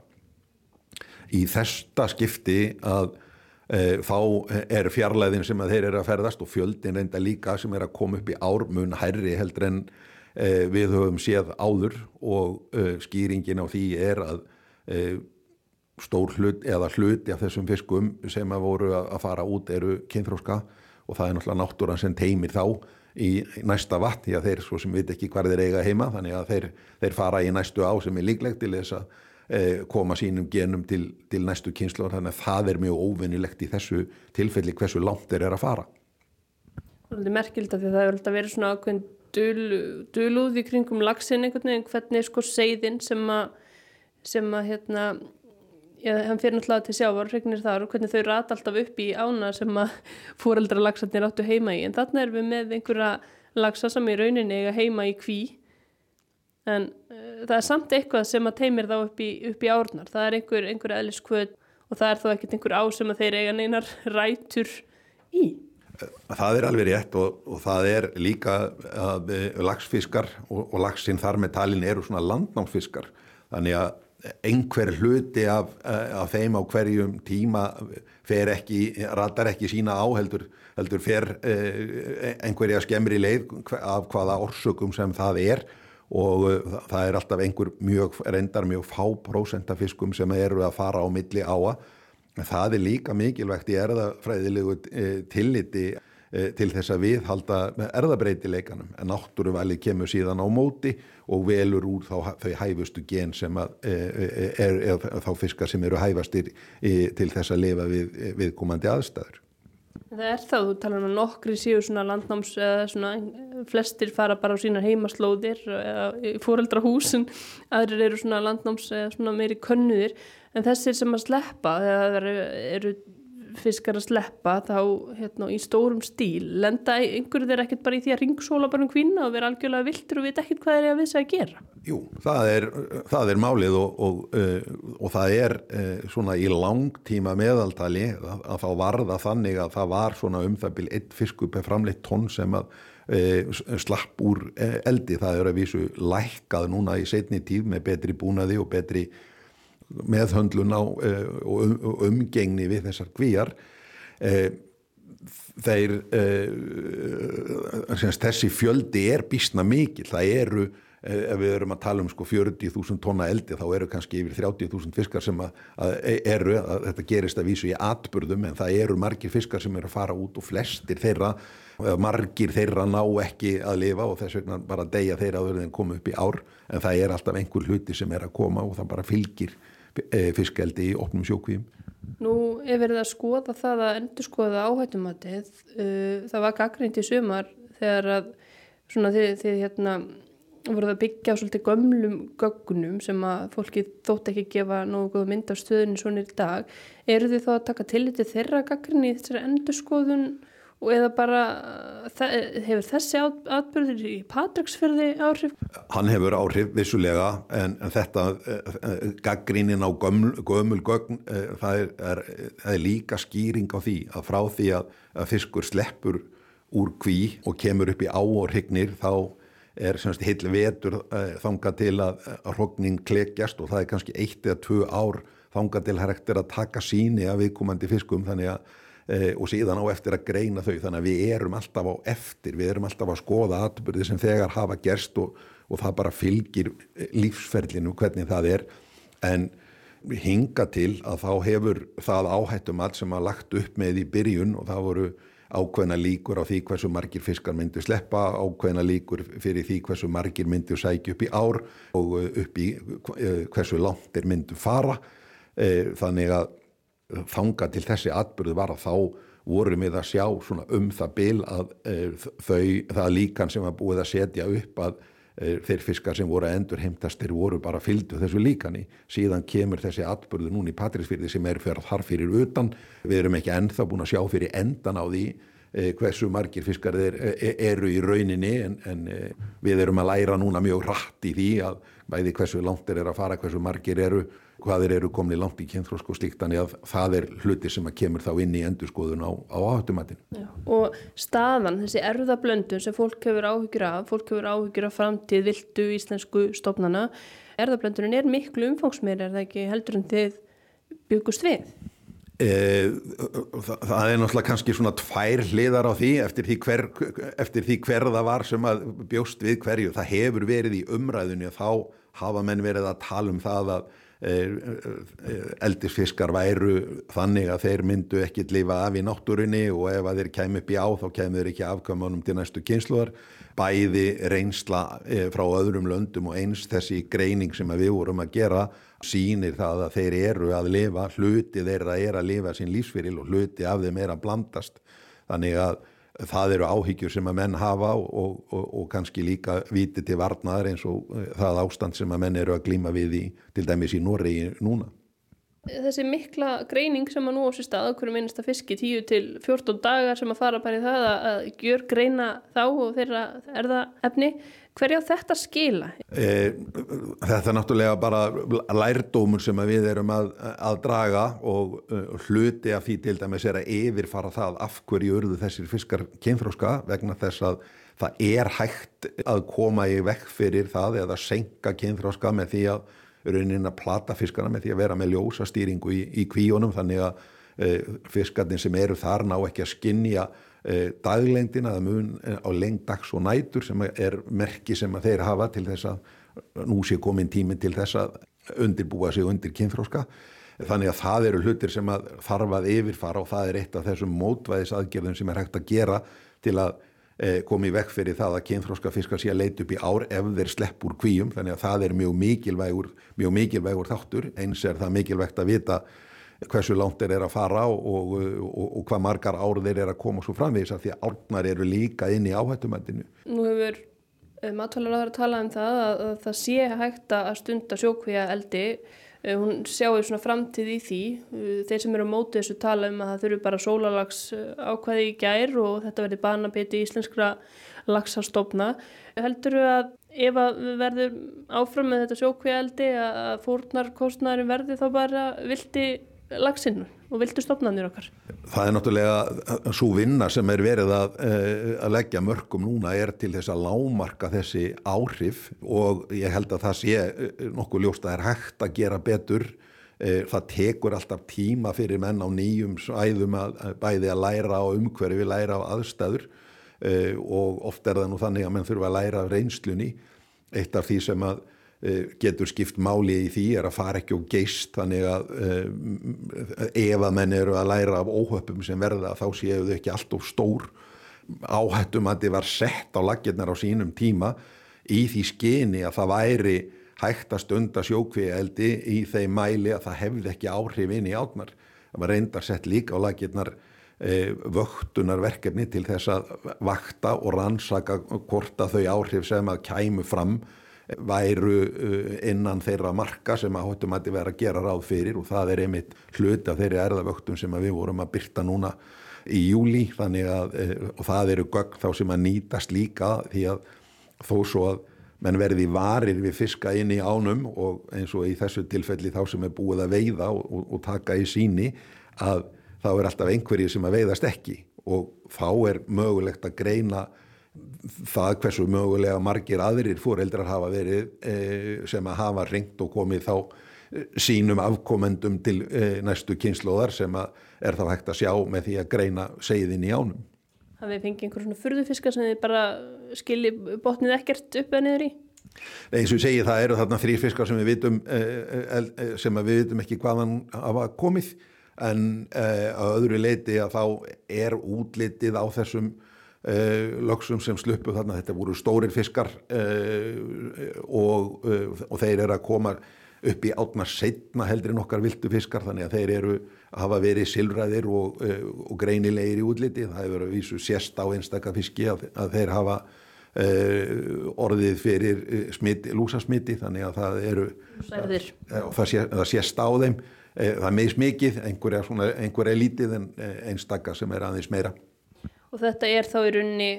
Í þesta skipti að Eh, þá er fjarlæðin sem þeir eru að ferðast og fjöldin reynda líka sem er að koma upp í ármun hærri heldur en eh, við höfum séð áður og eh, skýringin á því er að stór hlut eða hluti af þessum fiskum sem að voru að fara út eru kynþróska og það er náttúrulega náttúran sem teimir þá í næsta vatn því að þeir svo sem veit ekki hvað þeir eiga heima þannig að þeir, þeir fara í næstu á sem er líklegt til þess að koma sínum genum til, til næstu kynslu þannig að það er mjög óvinnilegt í þessu tilfelli hversu langt þeir eru að fara. Það er merkild að það er alltaf verið svona ákveðin dul, dulúð í kringum lagsin einhvern veginn hvernig sko seiðin sem að sem að hérna já, hann fyrir náttúrulega til sjávarregnir þar og hvernig þau rata alltaf upp í ána sem að (laughs) fóreldra lagsarnir áttu heima í. En þarna erum við með einhverja lagsa sem í rauninni eiga heima í kví. En uh, það er samt eitthvað sem að teimir þá upp í, upp í árnar. Það er einhver, einhver eðliskvöld og það er þó ekkert einhver á sem að þeir eiga neinar (laughs) rætur í. Það er alveg rétt og, og það er líka að uh, lagsfiskar og, og lagsin þar með talin eru svona landnámsfiskar. Þannig að einhver hluti af, uh, af þeim á hverjum tíma ekki, ratar ekki sína á heldur, heldur fer uh, einhverja skemmri leið af hvaða orsökum sem það er og uh, það er alltaf einhver mjög, reyndar mjög fá prósentafiskum sem eru að fara á milli áa. Það er líka mikilvægt í erðafræðilegu eh, tilliti eh, til þess að við halda erðabreitileikanum en náttúruvalið kemur síðan á móti og velur úr þá, þau hæfustu gen sem að, eh, er, er, er þá fiskar sem eru hæfastir til þess að lifa við, viðkomandi aðstæður. Það er þá, þú talar um að nokkri séu svona landnáms eða svona flestir fara bara á sína heimaslóðir eða í fóreldrahúsin, aðrir eru svona landnáms eða svona meiri könnuðir. En þessir sem að sleppa, þegar það eru, eru fiskar að sleppa þá hérna, í stórum stíl lenda einhverju þeir ekkert bara í því að ringsóla bara um kvinna og vera algjörlega viltur og veit ekkert hvað er að vissa að gera? Jú, það er, það er málið og, og, uh, og það er uh, svona í langtíma meðaltali að, að þá varða þannig að það var svona um það byrj eitt fiskup er framleitt tonn sem að uh, slapp úr eldi, það er að vísu lækkað núna í setni tíð með betri búnaði og betri meðhöndlun á og um, umgengni við þessar kvíjar þeir þessi fjöldi er bísna mikil, það eru Eh, ef við erum að tala um sko 40.000 tonna eldi þá eru kannski yfir 30.000 fiskar sem að, að eru, að þetta gerist að vísu í atbyrðum en það eru margir fiskar sem eru að fara út og flestir þeirra, margir þeirra ná ekki að lifa og þess vegna bara deyja þeirra áður en koma upp í ár. En það er alltaf einhver hluti sem er að koma og það bara fylgir eh, fiskeldi í opnum sjókvíum. Nú er verið að skoða það að endur skoða áhættumatið, uh, það var gaggrind í sumar þegar að svona þið, þið hérna voruð að byggja svolítið gömlum gögnum sem að fólki þótt ekki gefa nógu góð mynd af stöðunni svona í dag. Eru þið þá að taka tillitið þeirra gaggrinni í þessari endurskoðun og eða bara hefur þessi atbyrður í Patricksferði áhrif? Hann hefur áhrif vissulega en, en þetta eh, gaggrínin á gömul, gömul gögn eh, það er, er, er líka skýring á því að frá því að, að fiskur sleppur úr kví og kemur upp í á og hrygnir þá er semst heil vetur þanga til að, að hrogning klekjast og það er kannski eitt eða tvö ár þanga til hægt er að taka síni af viðkomandi fiskum þannig að og síðan á eftir að greina þau. Þannig að við erum alltaf á eftir, við erum alltaf að skoða atbyrði sem þegar hafa gerst og, og það bara fylgir lífsferlinu hvernig það er. En hinga til að þá hefur það áhættum allt sem að lagt upp með í byrjun og það voru ákveðna líkur á því hversu margir fiskar myndu sleppa, ákveðna líkur fyrir því hversu margir myndu sækja upp í ár og upp í eh, hversu langt er myndu fara. Eh, þannig að þanga til þessi atbyrðu var að þá vorum við að sjá um það bil að eh, þau, það líkan sem var búið að setja upp að þeir fiskar sem voru að endur heimtastir voru bara fylgdu þessu líkani. Síðan kemur þessi atbyrðu núni í Patrísfyrði sem er fyrir þar fyrir utan. Við erum ekki ennþá búin að sjá fyrir endan á því eh, hversu margir fiskar er, eru í rauninni en, en við erum að læra núna mjög rætt í því að bæði hversu langt er að fara, hversu margir eru hvað þeir eru komni langt í kynþrósk og slíkt þannig að það er hluti sem að kemur þá inn í endurskoðun á, á áhættumatinu. Og staðan, þessi erðablöndun sem fólk hefur áhyggjur af, fólk hefur áhyggjur af framtíð viltu íslensku stofnana, erðablöndunin er miklu umfangsmeir, er það ekki heldur en þið byggust við? E, það er náttúrulega kannski svona tvær hliðar á því eftir því, hver, eftir því hver það var sem að bjóst við hverju. Það hefur verið í umræðunni og þá hafa menn verið að tala um það að Eh, eh, eldisfiskar væru þannig að þeir myndu ekki lifa af í náttúrunni og ef að þeir kemur upp í á þá kemur þeir ekki afkvæmunum til næstu kynsluðar bæði reynsla eh, frá öðrum löndum og eins þessi greining sem við vorum að gera sínir það að þeir eru að lifa hluti þeirra er að lifa sín lífsfyril og hluti af þeim er að blandast. Þannig að það eru áhyggjur sem að menn hafa og, og, og kannski líka viti til varnaðar eins og eh, það ástand sem að menn eru að glíma við í til dæmis í Noregi núna. Þessi mikla greining sem að nú á sér stað okkur minnast að fiski 10 til 14 dagar sem að fara bara í það að gjör greina þá og þeirra erða efni Hverja á þetta skila? E, þetta er náttúrulega bara lærdómur sem við erum að, að draga og uh, hluti af því til dæmis er að yfirfara það af hverju urðu þessir fiskar kynfróska vegna þess að það er hægt að koma í vekk fyrir það eða senka kynfróska með því að raunin að plata fiskana með því að vera með ljósa stýringu í, í kvíunum þannig að uh, fiskarnir sem eru þar ná ekki að skinja Eh, daglengdina eða mun eh, á lengdags og nætur sem er merki sem að þeir hafa til þess að nú sé komin tímin til þess að undirbúa sig undir kynþróska þannig að það eru hlutir sem að þarf að yfirfara og það er eitt af þessum mótvæðisaðgerðum sem er hægt að gera til að eh, komi vekk fyrir það að kynþróska fiskar sé að leita upp í ár ef þeir slepp úr kvíum þannig að það er mjög mikilvægur, mjög mikilvægur þáttur eins er það mikilvægt að vita hversu langt þeir eru að fara og, og, og, og hvað margar ár þeir eru að koma svo framvegis að því að árnar eru líka inn í áhættumættinu. Nú hefur eh, matvælar að tala um það að, að það sé hægt að stunda sjókvíja eldi hún sjáu svona framtíð í því. Eh, þeir sem eru á mótið þessu tala um að það þurfu bara sólalags ákvæði í gær og þetta verði banabiti íslenskra lagsastofna heldur þú að ef að við verðum áfram með þetta sjókvíja eldi að fórnarkostnæðin verði þá bara vilti lagsinn og viltu stopnarnir okkar? Það er náttúrulega svo vinna sem er verið að, eh, að leggja mörgum núna er til þess að lámarka þessi áhrif og ég held að það sé eh, nokkuð ljóst að það er hægt að gera betur. Eh, það tekur alltaf tíma fyrir menn á nýjum svæðum að bæði að læra á umhverfi, læra á aðstæður. Og oft er það nú þannig að menn þurfa að læra af reynslunni. Eitt af því sem að getur skipt máli í því er að fara ekki og geist þannig að uh, ef að menn eru að læra af óhöppum sem verða þá séu þau ekki alltof stór. Áhættum að þið var sett á laginnar á sínum tíma í því skeni að það væri hægt að stunda sjókvíeldi í þeim mæli að það hefði ekki áhrif inn í átnar það var reyndar sett líka á laginnar e, vöktunarverkefni til þess að vakta og rannsaka hvort að þau áhrif sem að kæmu fram væru innan þeirra marka sem að hóttum að vera að gera ráð fyrir og það er einmitt hluti af þeirri erðavöktum sem við vorum að byrta núna í júli að og það eru gögn þá sem að nýtast líka því að þó svo að menn verði varir við fiska inn í ánum og eins og í þessu tilfelli þá sem er búið að veiða og, og, og taka í síni að þá er alltaf einhverjir sem að veiðast ekki og þá er mögulegt að greina það hversu mögulega margir aðrir fóreldrar hafa verið e, sem að hafa ringt og komið þá e, sínum afkomendum til e, næstu kynnslóðar sem að er þá hægt að sjá með því að greina segðin í ánum. Það við fengið einhver svona furðufiska sem þið bara skilji botnið ekkert upp eða niður í? Nei, eins og ég segi það eru þarna þrýrfiskar sem við vitum sem við vitum ekki hvaðan hafa komið en að öðru leiti að þá er útlitið á þessum Uh, lögsum sem sluppu þarna, þetta voru stórir fiskar uh, og, uh, og þeir eru að koma upp í átna setna heldur en okkar viltu fiskar þannig að þeir eru að hafa verið silræðir og, og greinilegir í útliti. Það hefur að vísu sérst á einstakka fiski að, að þeir hafa orðið fyrir smiti, lúsasmiti þannig að það eru að, sé, það sérst á þeim. Það meðs mikið, einhver er, einhver er lítið en einstakka sem er aðeins meira Og þetta er þá í rauninni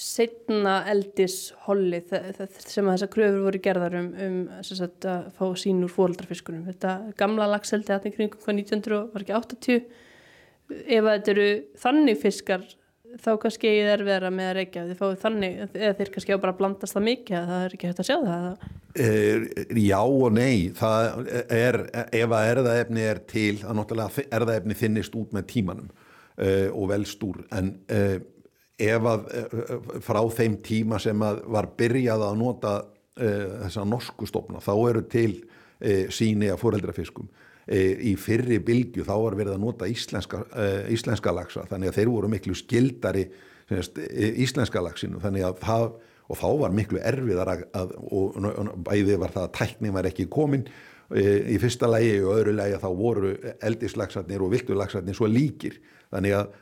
setna eldisholli sem að þessar kröfur voru gerðar um, um sagt, að fá sín úr fóröldarfiskunum. Þetta gamla lagseldi aðeins kringum hvað 1900 var ekki 80. Ef þetta eru þannig fiskar þá kannski ég er vera með að reykja þið fáið þannig, eða þeir kannski á bara að blandast það mikið að það er ekki hægt að sjá það er, Já og nei það er, ef að erðaefni er til, að náttúrulega erðaefni þinnist út með tímanum og velstúr en uh, ef að uh, frá þeim tíma sem að var byrjað að nota þessa norsku stofna þá eru til síni að fóreldrafiskum í fyrri bylgu þá var verið að nota íslenska, íslenska lagsa þannig að þeir voru miklu skildari íslenska lagsinu þannig að það og þá var miklu erfiðar að, að og, og bæði var það að tækning var ekki komin í fyrsta lægi og öðru lægi þá voru eldislagsarnir og viltulagsarnir svo líkir þannig að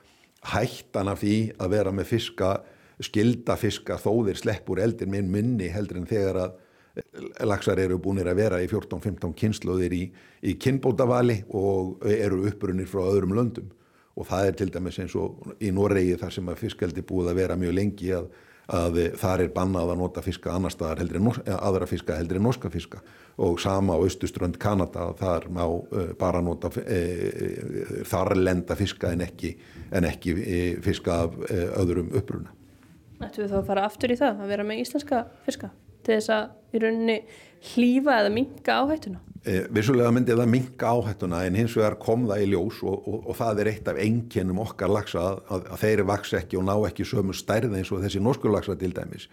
hættan af því að vera með fiska skilda fiska þóðir sleppur eldir minn minni heldur en þegar að laxar eru búinir að vera í 14-15 kynnslóðir í, í kynbótavali og eru upprunir frá öðrum löndum. Og það er til dæmis eins og í Noregi þar sem að fiskaldi búið að vera mjög lengi að að þar er bannað að nota fiska annar staðar heldur en aðra fiska heldur en norska fiska og sama á austuströnd Kanada þar má uh, bara nota uh, þar lenda fiska en ekki, en ekki uh, fiska af öðrum uppruna. Ættu við þá að fara aftur í það að vera með íslenska fiska til þess að í rauninni hlýfa eða minka áhættuna? Eh, vissulega myndi það minka áhættuna en hins vegar kom það í ljós og, og, og það er eitt af enginnum okkar lagsa að, að, þeirri vaks ekki og ná ekki sömu stærð eins og þessi norsku lagsa til dæmis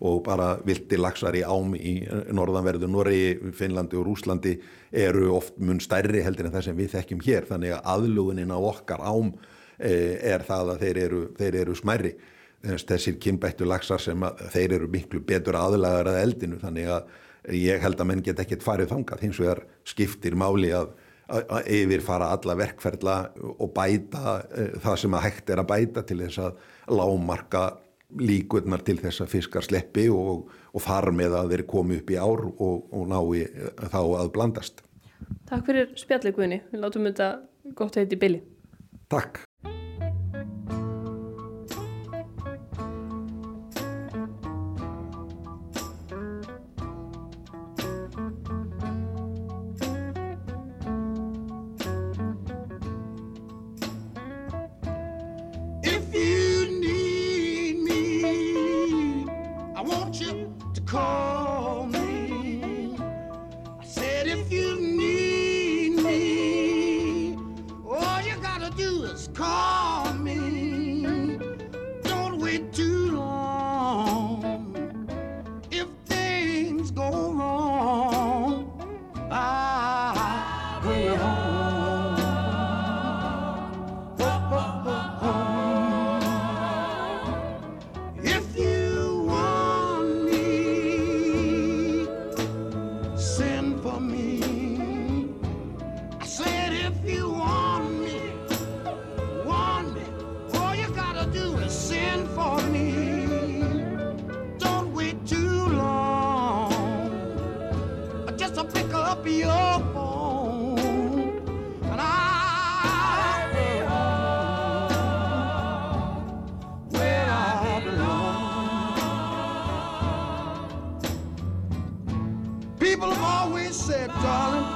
og bara vilti lagsar í ám í norðanverðu Noregi, Finnlandi og Rúslandi eru oft mun stærri heldur en það sem við þekkjum hér. Þannig að aðlugunin á okkar ám eh, er það að þeir eru, þeir eru smærri. Þessir kynbættu lagsar sem að þeir eru miklu betur aðlagar að eldinu. Þannig að ég held að menn get ekkert farið þangað. Hins vegar skiptir máli að, að yfirfara alla verkferðla og bæta uh, það sem að hægt er að bæta til þess að lámarka líkurnar til þess að fiskar sleppi og, og þar með að þeir komi upp í ár og, og nái þá að blandast. Takk fyrir spjallikuðinni, við látum þetta gott í bylli. Takk. Your phone. And I'll be home where I belong. People have always said, darling,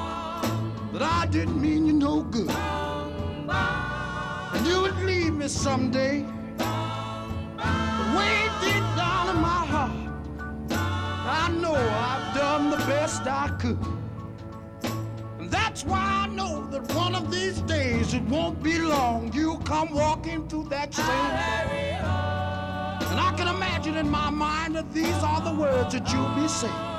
that I didn't mean you no good. And you would leave me someday. But way deep down in my heart, I know I've done the best I could. One of these days it won't be long. You'll come walking through that same door. Oh. And I can imagine in my mind that these are the words that you'll be saying.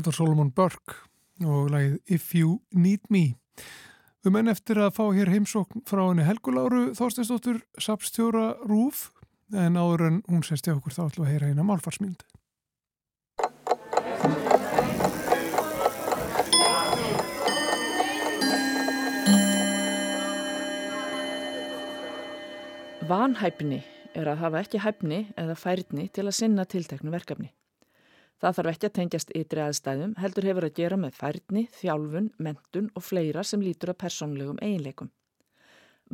Þetta var Solomon Burke og lagið If You Need Me. Við menn eftir að fá hér heimsókn frá henni Helguláru Þorsteinsdóttur Sapstjóra Rúf en áður en hún sést hjá okkur þá ætlum að heyra eina málfarsmynd. Vanhæfni er að hafa ekki hæfni eða færni til að sinna tilteknu verkefni. Það þarf ekki að tengjast ytri aðstæðum, heldur hefur að gera með færni, þjálfun, mentun og fleira sem lítur að persónlegum eiginleikum.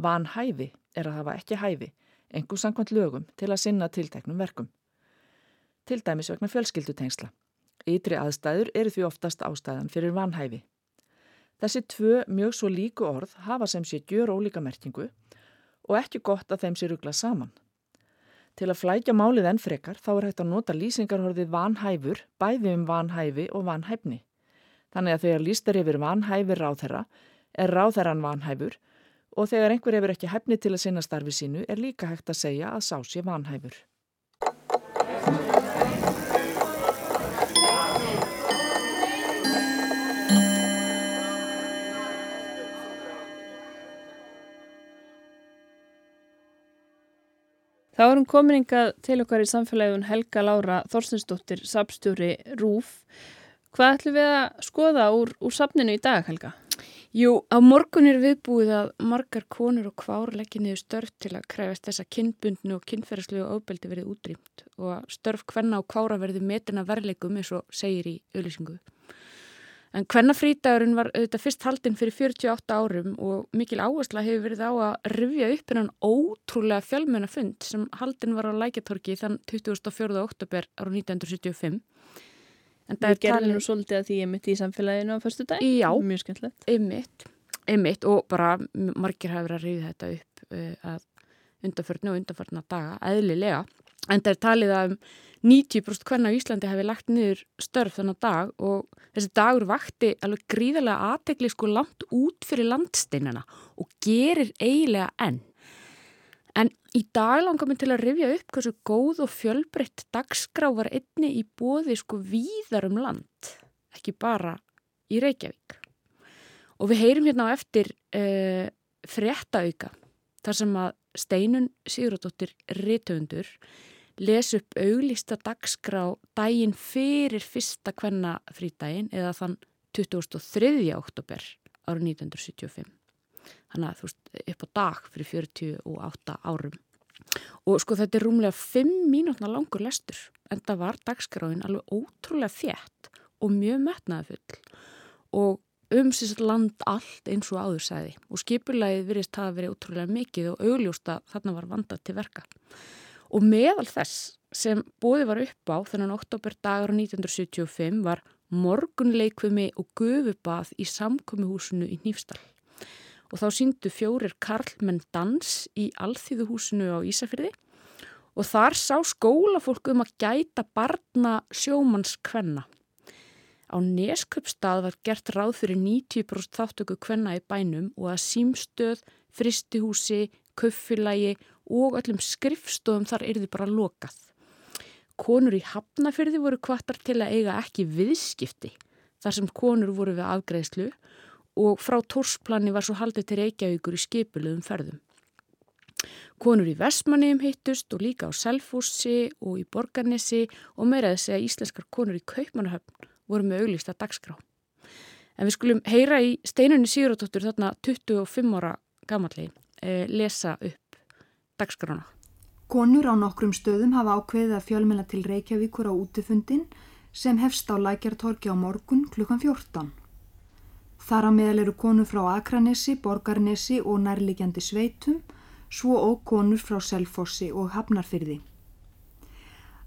Vanhæfi er að hafa ekki hæfi, engur sangkvæmt lögum til að sinna tilteknum verkum. Til dæmis vegna fjölskyldutengsla. Ytri aðstæður eru því oftast ástæðan fyrir vanhæfi. Þessi tvö mjög svo líku orð hafa sem sé gjör ólíka merkingu og ekki gott að þeim sé ruggla saman. Til að flækja málið enn frekar þá er hægt að nota lýsingarhorðið vanhæfur, bæði um vanhæfi og vanhæfni. Þannig að þegar lýst er yfir vanhæfur ráðherra er ráðherran vanhæfur og þegar einhver hefur ekki hæfni til að sinna starfi sínu er líka hægt að segja að sá sé vanhæfur. Þá erum kominingað til okkar í samfélagun Helga Lára Þorstinsdóttir, sapstjóri Rúf. Hvað ætlum við að skoða úr, úr sapninu í dag, Helga? Jú, á morgun er viðbúið að margar konur og kvár leggja niður störf til að krefast þess að kynbundnu og kynferðslegu ofbeldi verið útrýmt og störf hvenna og kvára verði metina verleikum eins og segir í auðlýsingu. En hvenna frítagurinn var auðvitað fyrst haldinn fyrir 48 árum og mikil áhersla hefur verið á að rifja upp hennan ótrúlega fjölmjöna fund sem haldinn var á Lækjatorki þann 24. oktober ára 1975. Við gerðum nú svolítið að því ég mitt í samfélaginu á fyrstu dag. Já, mjög skemmtilegt. Einmitt, einmitt og bara margir hafa verið að rifja þetta upp uh, að undanförnu og undanförna daga, eðlilega. En það er talið að um 90% hvernig á Íslandi hefði lagt niður störf þannig dag og þessi dagur vakti alveg gríðarlega aðtegli sko langt út fyrir landsteinana og gerir eiginlega enn. En í dag langar mér til að rifja upp hversu góð og fjölbreytt dagskrá var einni í bóði sko víðar um land, ekki bara í Reykjavík. Og við heyrim hérna á eftir uh, fréttauka þar sem að Steinun Sigurðardóttir Ritöfundur les upp auglista dagskrá daginn fyrir fyrsta kvenna frítaginn eða þann 23. oktober árið 1975. Þannig að þú veist upp á dag fyrir 48 árum. Og sko þetta er rúmlega 5 mínútna langur lestur en það var dagskráin alveg ótrúlega þétt og mjög metnaðafull og um síðan land allt eins og áður sæði og skipulagið virðist hafa verið ótrúlega mikið og augljósta þarna var vandað til verka. Og meðal þess sem bóði var upp á þennan oktober dagar 1975 var morgunleikvimi og gufubað í samkomiðhúsinu í Nýfstall. Og þá síndu fjórir karlmenn dans í alþýðuhúsinu á Ísafyrði og þar sá skólafólk um að gæta barna sjómannskvenna. Á Nesköpstað var gert ráð fyrir 90% þáttöku kvenna í bænum og að símstöð, fristihúsi, köffilagi og öllum skrifstofum þar er þið bara lokað. Konur í Hafnafyrði voru kvartar til að eiga ekki viðskipti þar sem konur voru við afgreðslu og frá Tórsplani var svo haldið til Reykjavíkur í skipulegum ferðum. Konur í Vestmanniðum hittust og líka á Selfossi og í Borgarnesi og meiraði segja íslenskar konur í Kaupmannahöfn voru með auglýsta dagskrá. En við skulum heyra í steinunni Sigurðardóttur þarna 25 ára gamalli eh, lesa upp dagskrána. Konur á nokkrum stöðum hafa ákveðið að fjölmela til Reykjavíkur á útifundin sem hefst á Lækjartorki á morgun klukkan 14. Þar að meðal eru konur frá Akranesi, Borgarnesi og nærligjandi sveitum svo og konur frá Selfossi og Hafnarfyrði.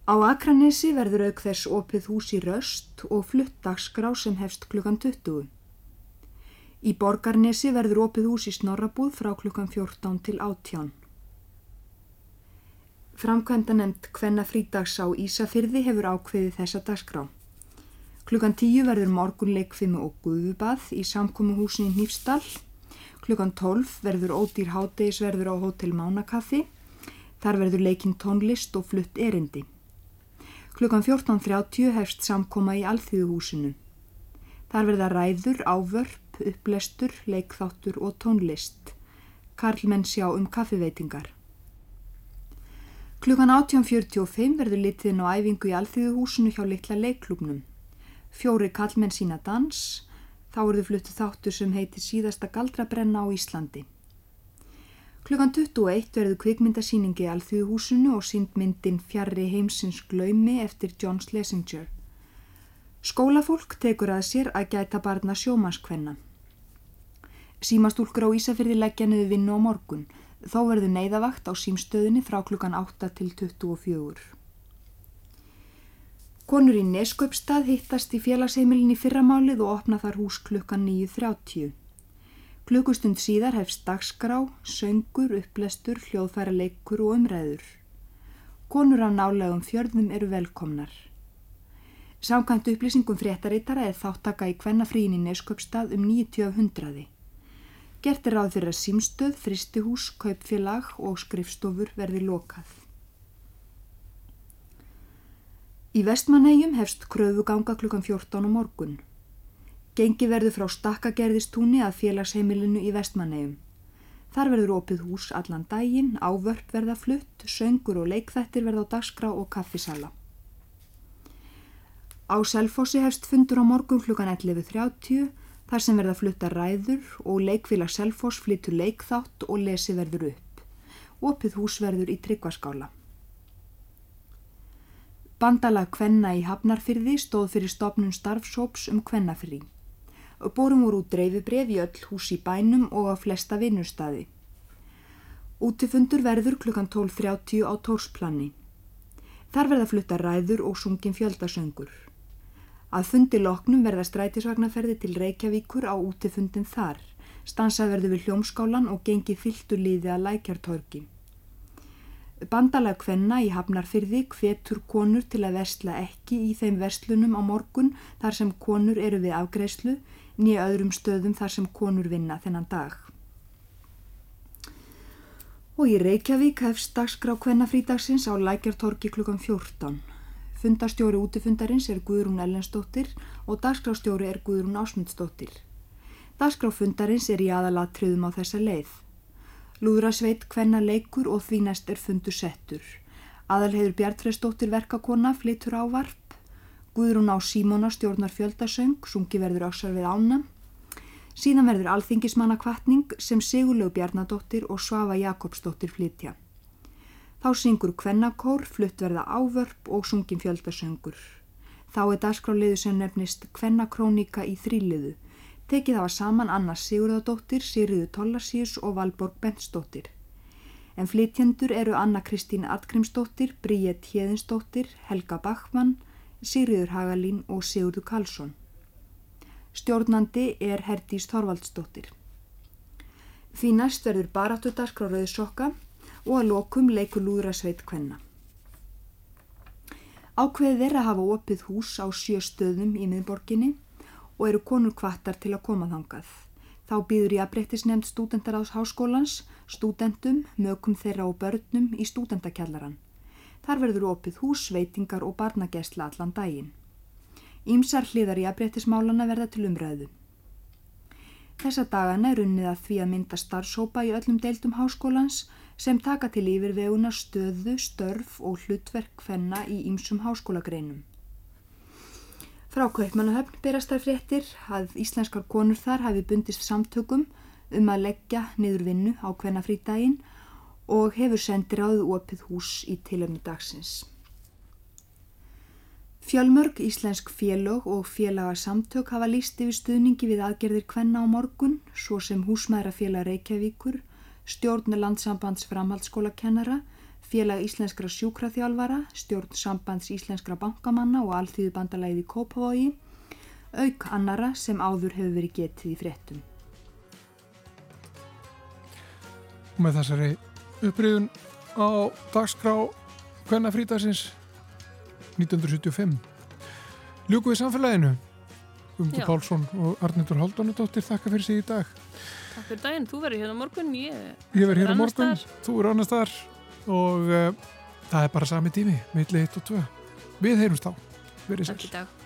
Á Akranesi verður auk þess opið hús í röst og flutt dagskrá sem hefst klukkan 20. Í Borgarnesi verður opið hús í Snorrabúð frá klukkan 14 til 18. Framkvæmda nefnd Kvenna frídags á Ísafyrði hefur ákveðið þessa dagskrá. Klukkan 10 verður morgunleikfimi og guðubað í samkómuhúsin í Nýfstall Klukkan 12 verður ódýr hátegisverður á Hotel Mánakaffi. Þar verður leikinn tónlist og flutt erindi. Klukkan 14.30 hefst samkoma í Alþjóðuhúsinu. Þar verða ræður, ávörp, upplestur, leikþáttur og tónlist. Karlmenn sjá um kaffiveitingar. Klukkan 18.45 verður litiðin á æfingu í Alþjóðuhúsinu hjá litla leikklubnum. Fjóri karlmenn sína dans, Þá eruðu fluttu þáttur sem heiti síðasta galdrabrenna á Íslandi. Klukkan 21 verður kvikmyndasýningi í Alþjóðhúsinu og síndmyndin Fjarrri heimsins glaumi eftir John Schlesinger. Skólafólk tekur að sér að gæta barna sjómaskvenna. Símastúlkur á Ísafyrði leggja niður vinnu á morgun. Þá verður neyðavakt á símstöðinni frá klukkan 8 til 24. Konur í Neskaupstað hittast í félagsheimilin í fyrramálið og opna þar hús klukkan 9.30. Klukkustund síðar hefst dagskrá, söngur, upplestur, hljóðfæra leikur og umræður. Konur af nálegum fjörðum eru velkomnar. Samkvæmt upplýsingum fréttarittara er þáttaka í kvennafríin í Neskaupstað um 90 af hundraði. Gert er ráð fyrir að símstöð, fristihús, kaupfélag og skrifstofur verði lokað. Í vestmannegjum hefst kröfuganga klukkan 14 á morgun. Gengi verður frá stakkagerðistúni að félagsheimilinu í vestmannegjum. Þar verður opið hús allan daginn, ávörp verða flutt, söngur og leikþættir verða á dagskrá og kaffisala. Á Selfossi hefst fundur á morgun klukkan 11.30 þar sem verða flutta ræður og leikfélag Selfoss flyttur leikþátt og lesi verður upp. Opið hús verður í tryggvaskála. Bandalag Kvenna í Hafnarfyrði stóð fyrir stopnum starfsóps um Kvennafyrði. Bórum voru út dreifibref í öll hús í bænum og á flesta vinnustadi. Útifundur verður klukkan 12.30 á Tórsplanni. Þar verða flutta ræður og sungin fjöldasöngur. Að fundi loknum verða strætisvagnaferði til Reykjavíkur á útifundin þar. Stansað verður við hljómskálan og gengi fylltu liði að lækjartorki. Bandalag Kvenna í Hafnarfyrði hvetur konur til að vestla ekki í þeim vestlunum á morgun þar sem konur eru við afgreyslu nýja öðrum stöðum þar sem konur vinna þennan dag. Og í Reykjavík hefst dagskrá Kvennafrídagsins á Lækjartorki klukkan 14. Fundastjóri útifundarins er Guðrún Ellensdóttir og dagskrástjóri er Guðrún Ásmundsdóttir. Dagskráfundarins er í aðalatriðum á þessa leið. Lúðrasveit hvenna leikur og því næst er fundu settur. Aðalheiður Bjartfredsdóttir verkakona flytur á varp. Guðrún á Símona stjórnar fjöldasöng, sungi verður öksar við ána. Síðan verður alþingismanna kvartning sem Sigurlaug Bjarnadóttir og Svafa Jakobsdóttir flytja. Þá syngur kvennakór, flutt verða ávörp og sungin fjöldasöngur. Þá er dagskráliðu sem nefnist kvennakrónika í þrýliðu Tekið hafa saman Anna Sigurðardóttir, Sýriðu Tollarsýrs og Valborg Bentsdóttir. En flytjendur eru Anna Kristín Atgrímsdóttir, Bríett Hjeðinsdóttir, Helga Bachmann, Sýriður Hagalín og Sigurðu Karlsson. Stjórnandi er Herdís Þorvaldsdóttir. Því næst verður baráttudaskráraði sokka og að lokum leikur lúðra sveit kvenna. Á Ákveðið er að hafa opið hús á sjö stöðum í miðborginni og eru konur kvartar til að koma þangað. Þá býður ég að breyttisnefnd stúdendaráðs háskólans, stúdendum, mögum þeirra og börnum í stúdendakjallaran. Þar verður opið hús, veitingar og barnagesla allan daginn. Ímsar hliðar í að breyttismálana verða til umræðu. Þessa dagana er unnið að því að mynda starfsópa í öllum deildum háskólans sem taka til yfirveguna stöðu, störf og hlutverk hvenna í ýmsum háskólagreinum. Frá Kaupmannahöfn berast þar fréttir að íslenskar konur þar hafi bundist samtökum um að leggja niður vinnu á hvenna frídaginn og hefur sendir áður opið hús í tilöfni dagsins. Fjölmörg íslensk félög og félagarsamtök hafa líst yfir stuðningi við aðgerðir kvenna á morgun, svo sem húsmaðurafélag Reykjavíkur, stjórn landsambands framhaldsskólakennara, félag íslenskra sjúkraþjálfara, stjórn sambands íslenskra bankamanna og alþýðu bandalæði Kópavogi, auk annara sem áður hefur verið getið í fréttum. Og með þessari uppriðun á dagskrá Kvenna frítagsins 1975 Ljúku við samfélaginu Já. Pálsson og Arnildur Haldunadóttir þakka fyrir sig í dag Takk fyrir daginn, þú verður hérna á morgun, ég, Ég verð hér á annars morgun, staðar. þú er annars þar og uh, það er bara sami tími, milli 1 og 2 Við heyrumst þá, verið dag.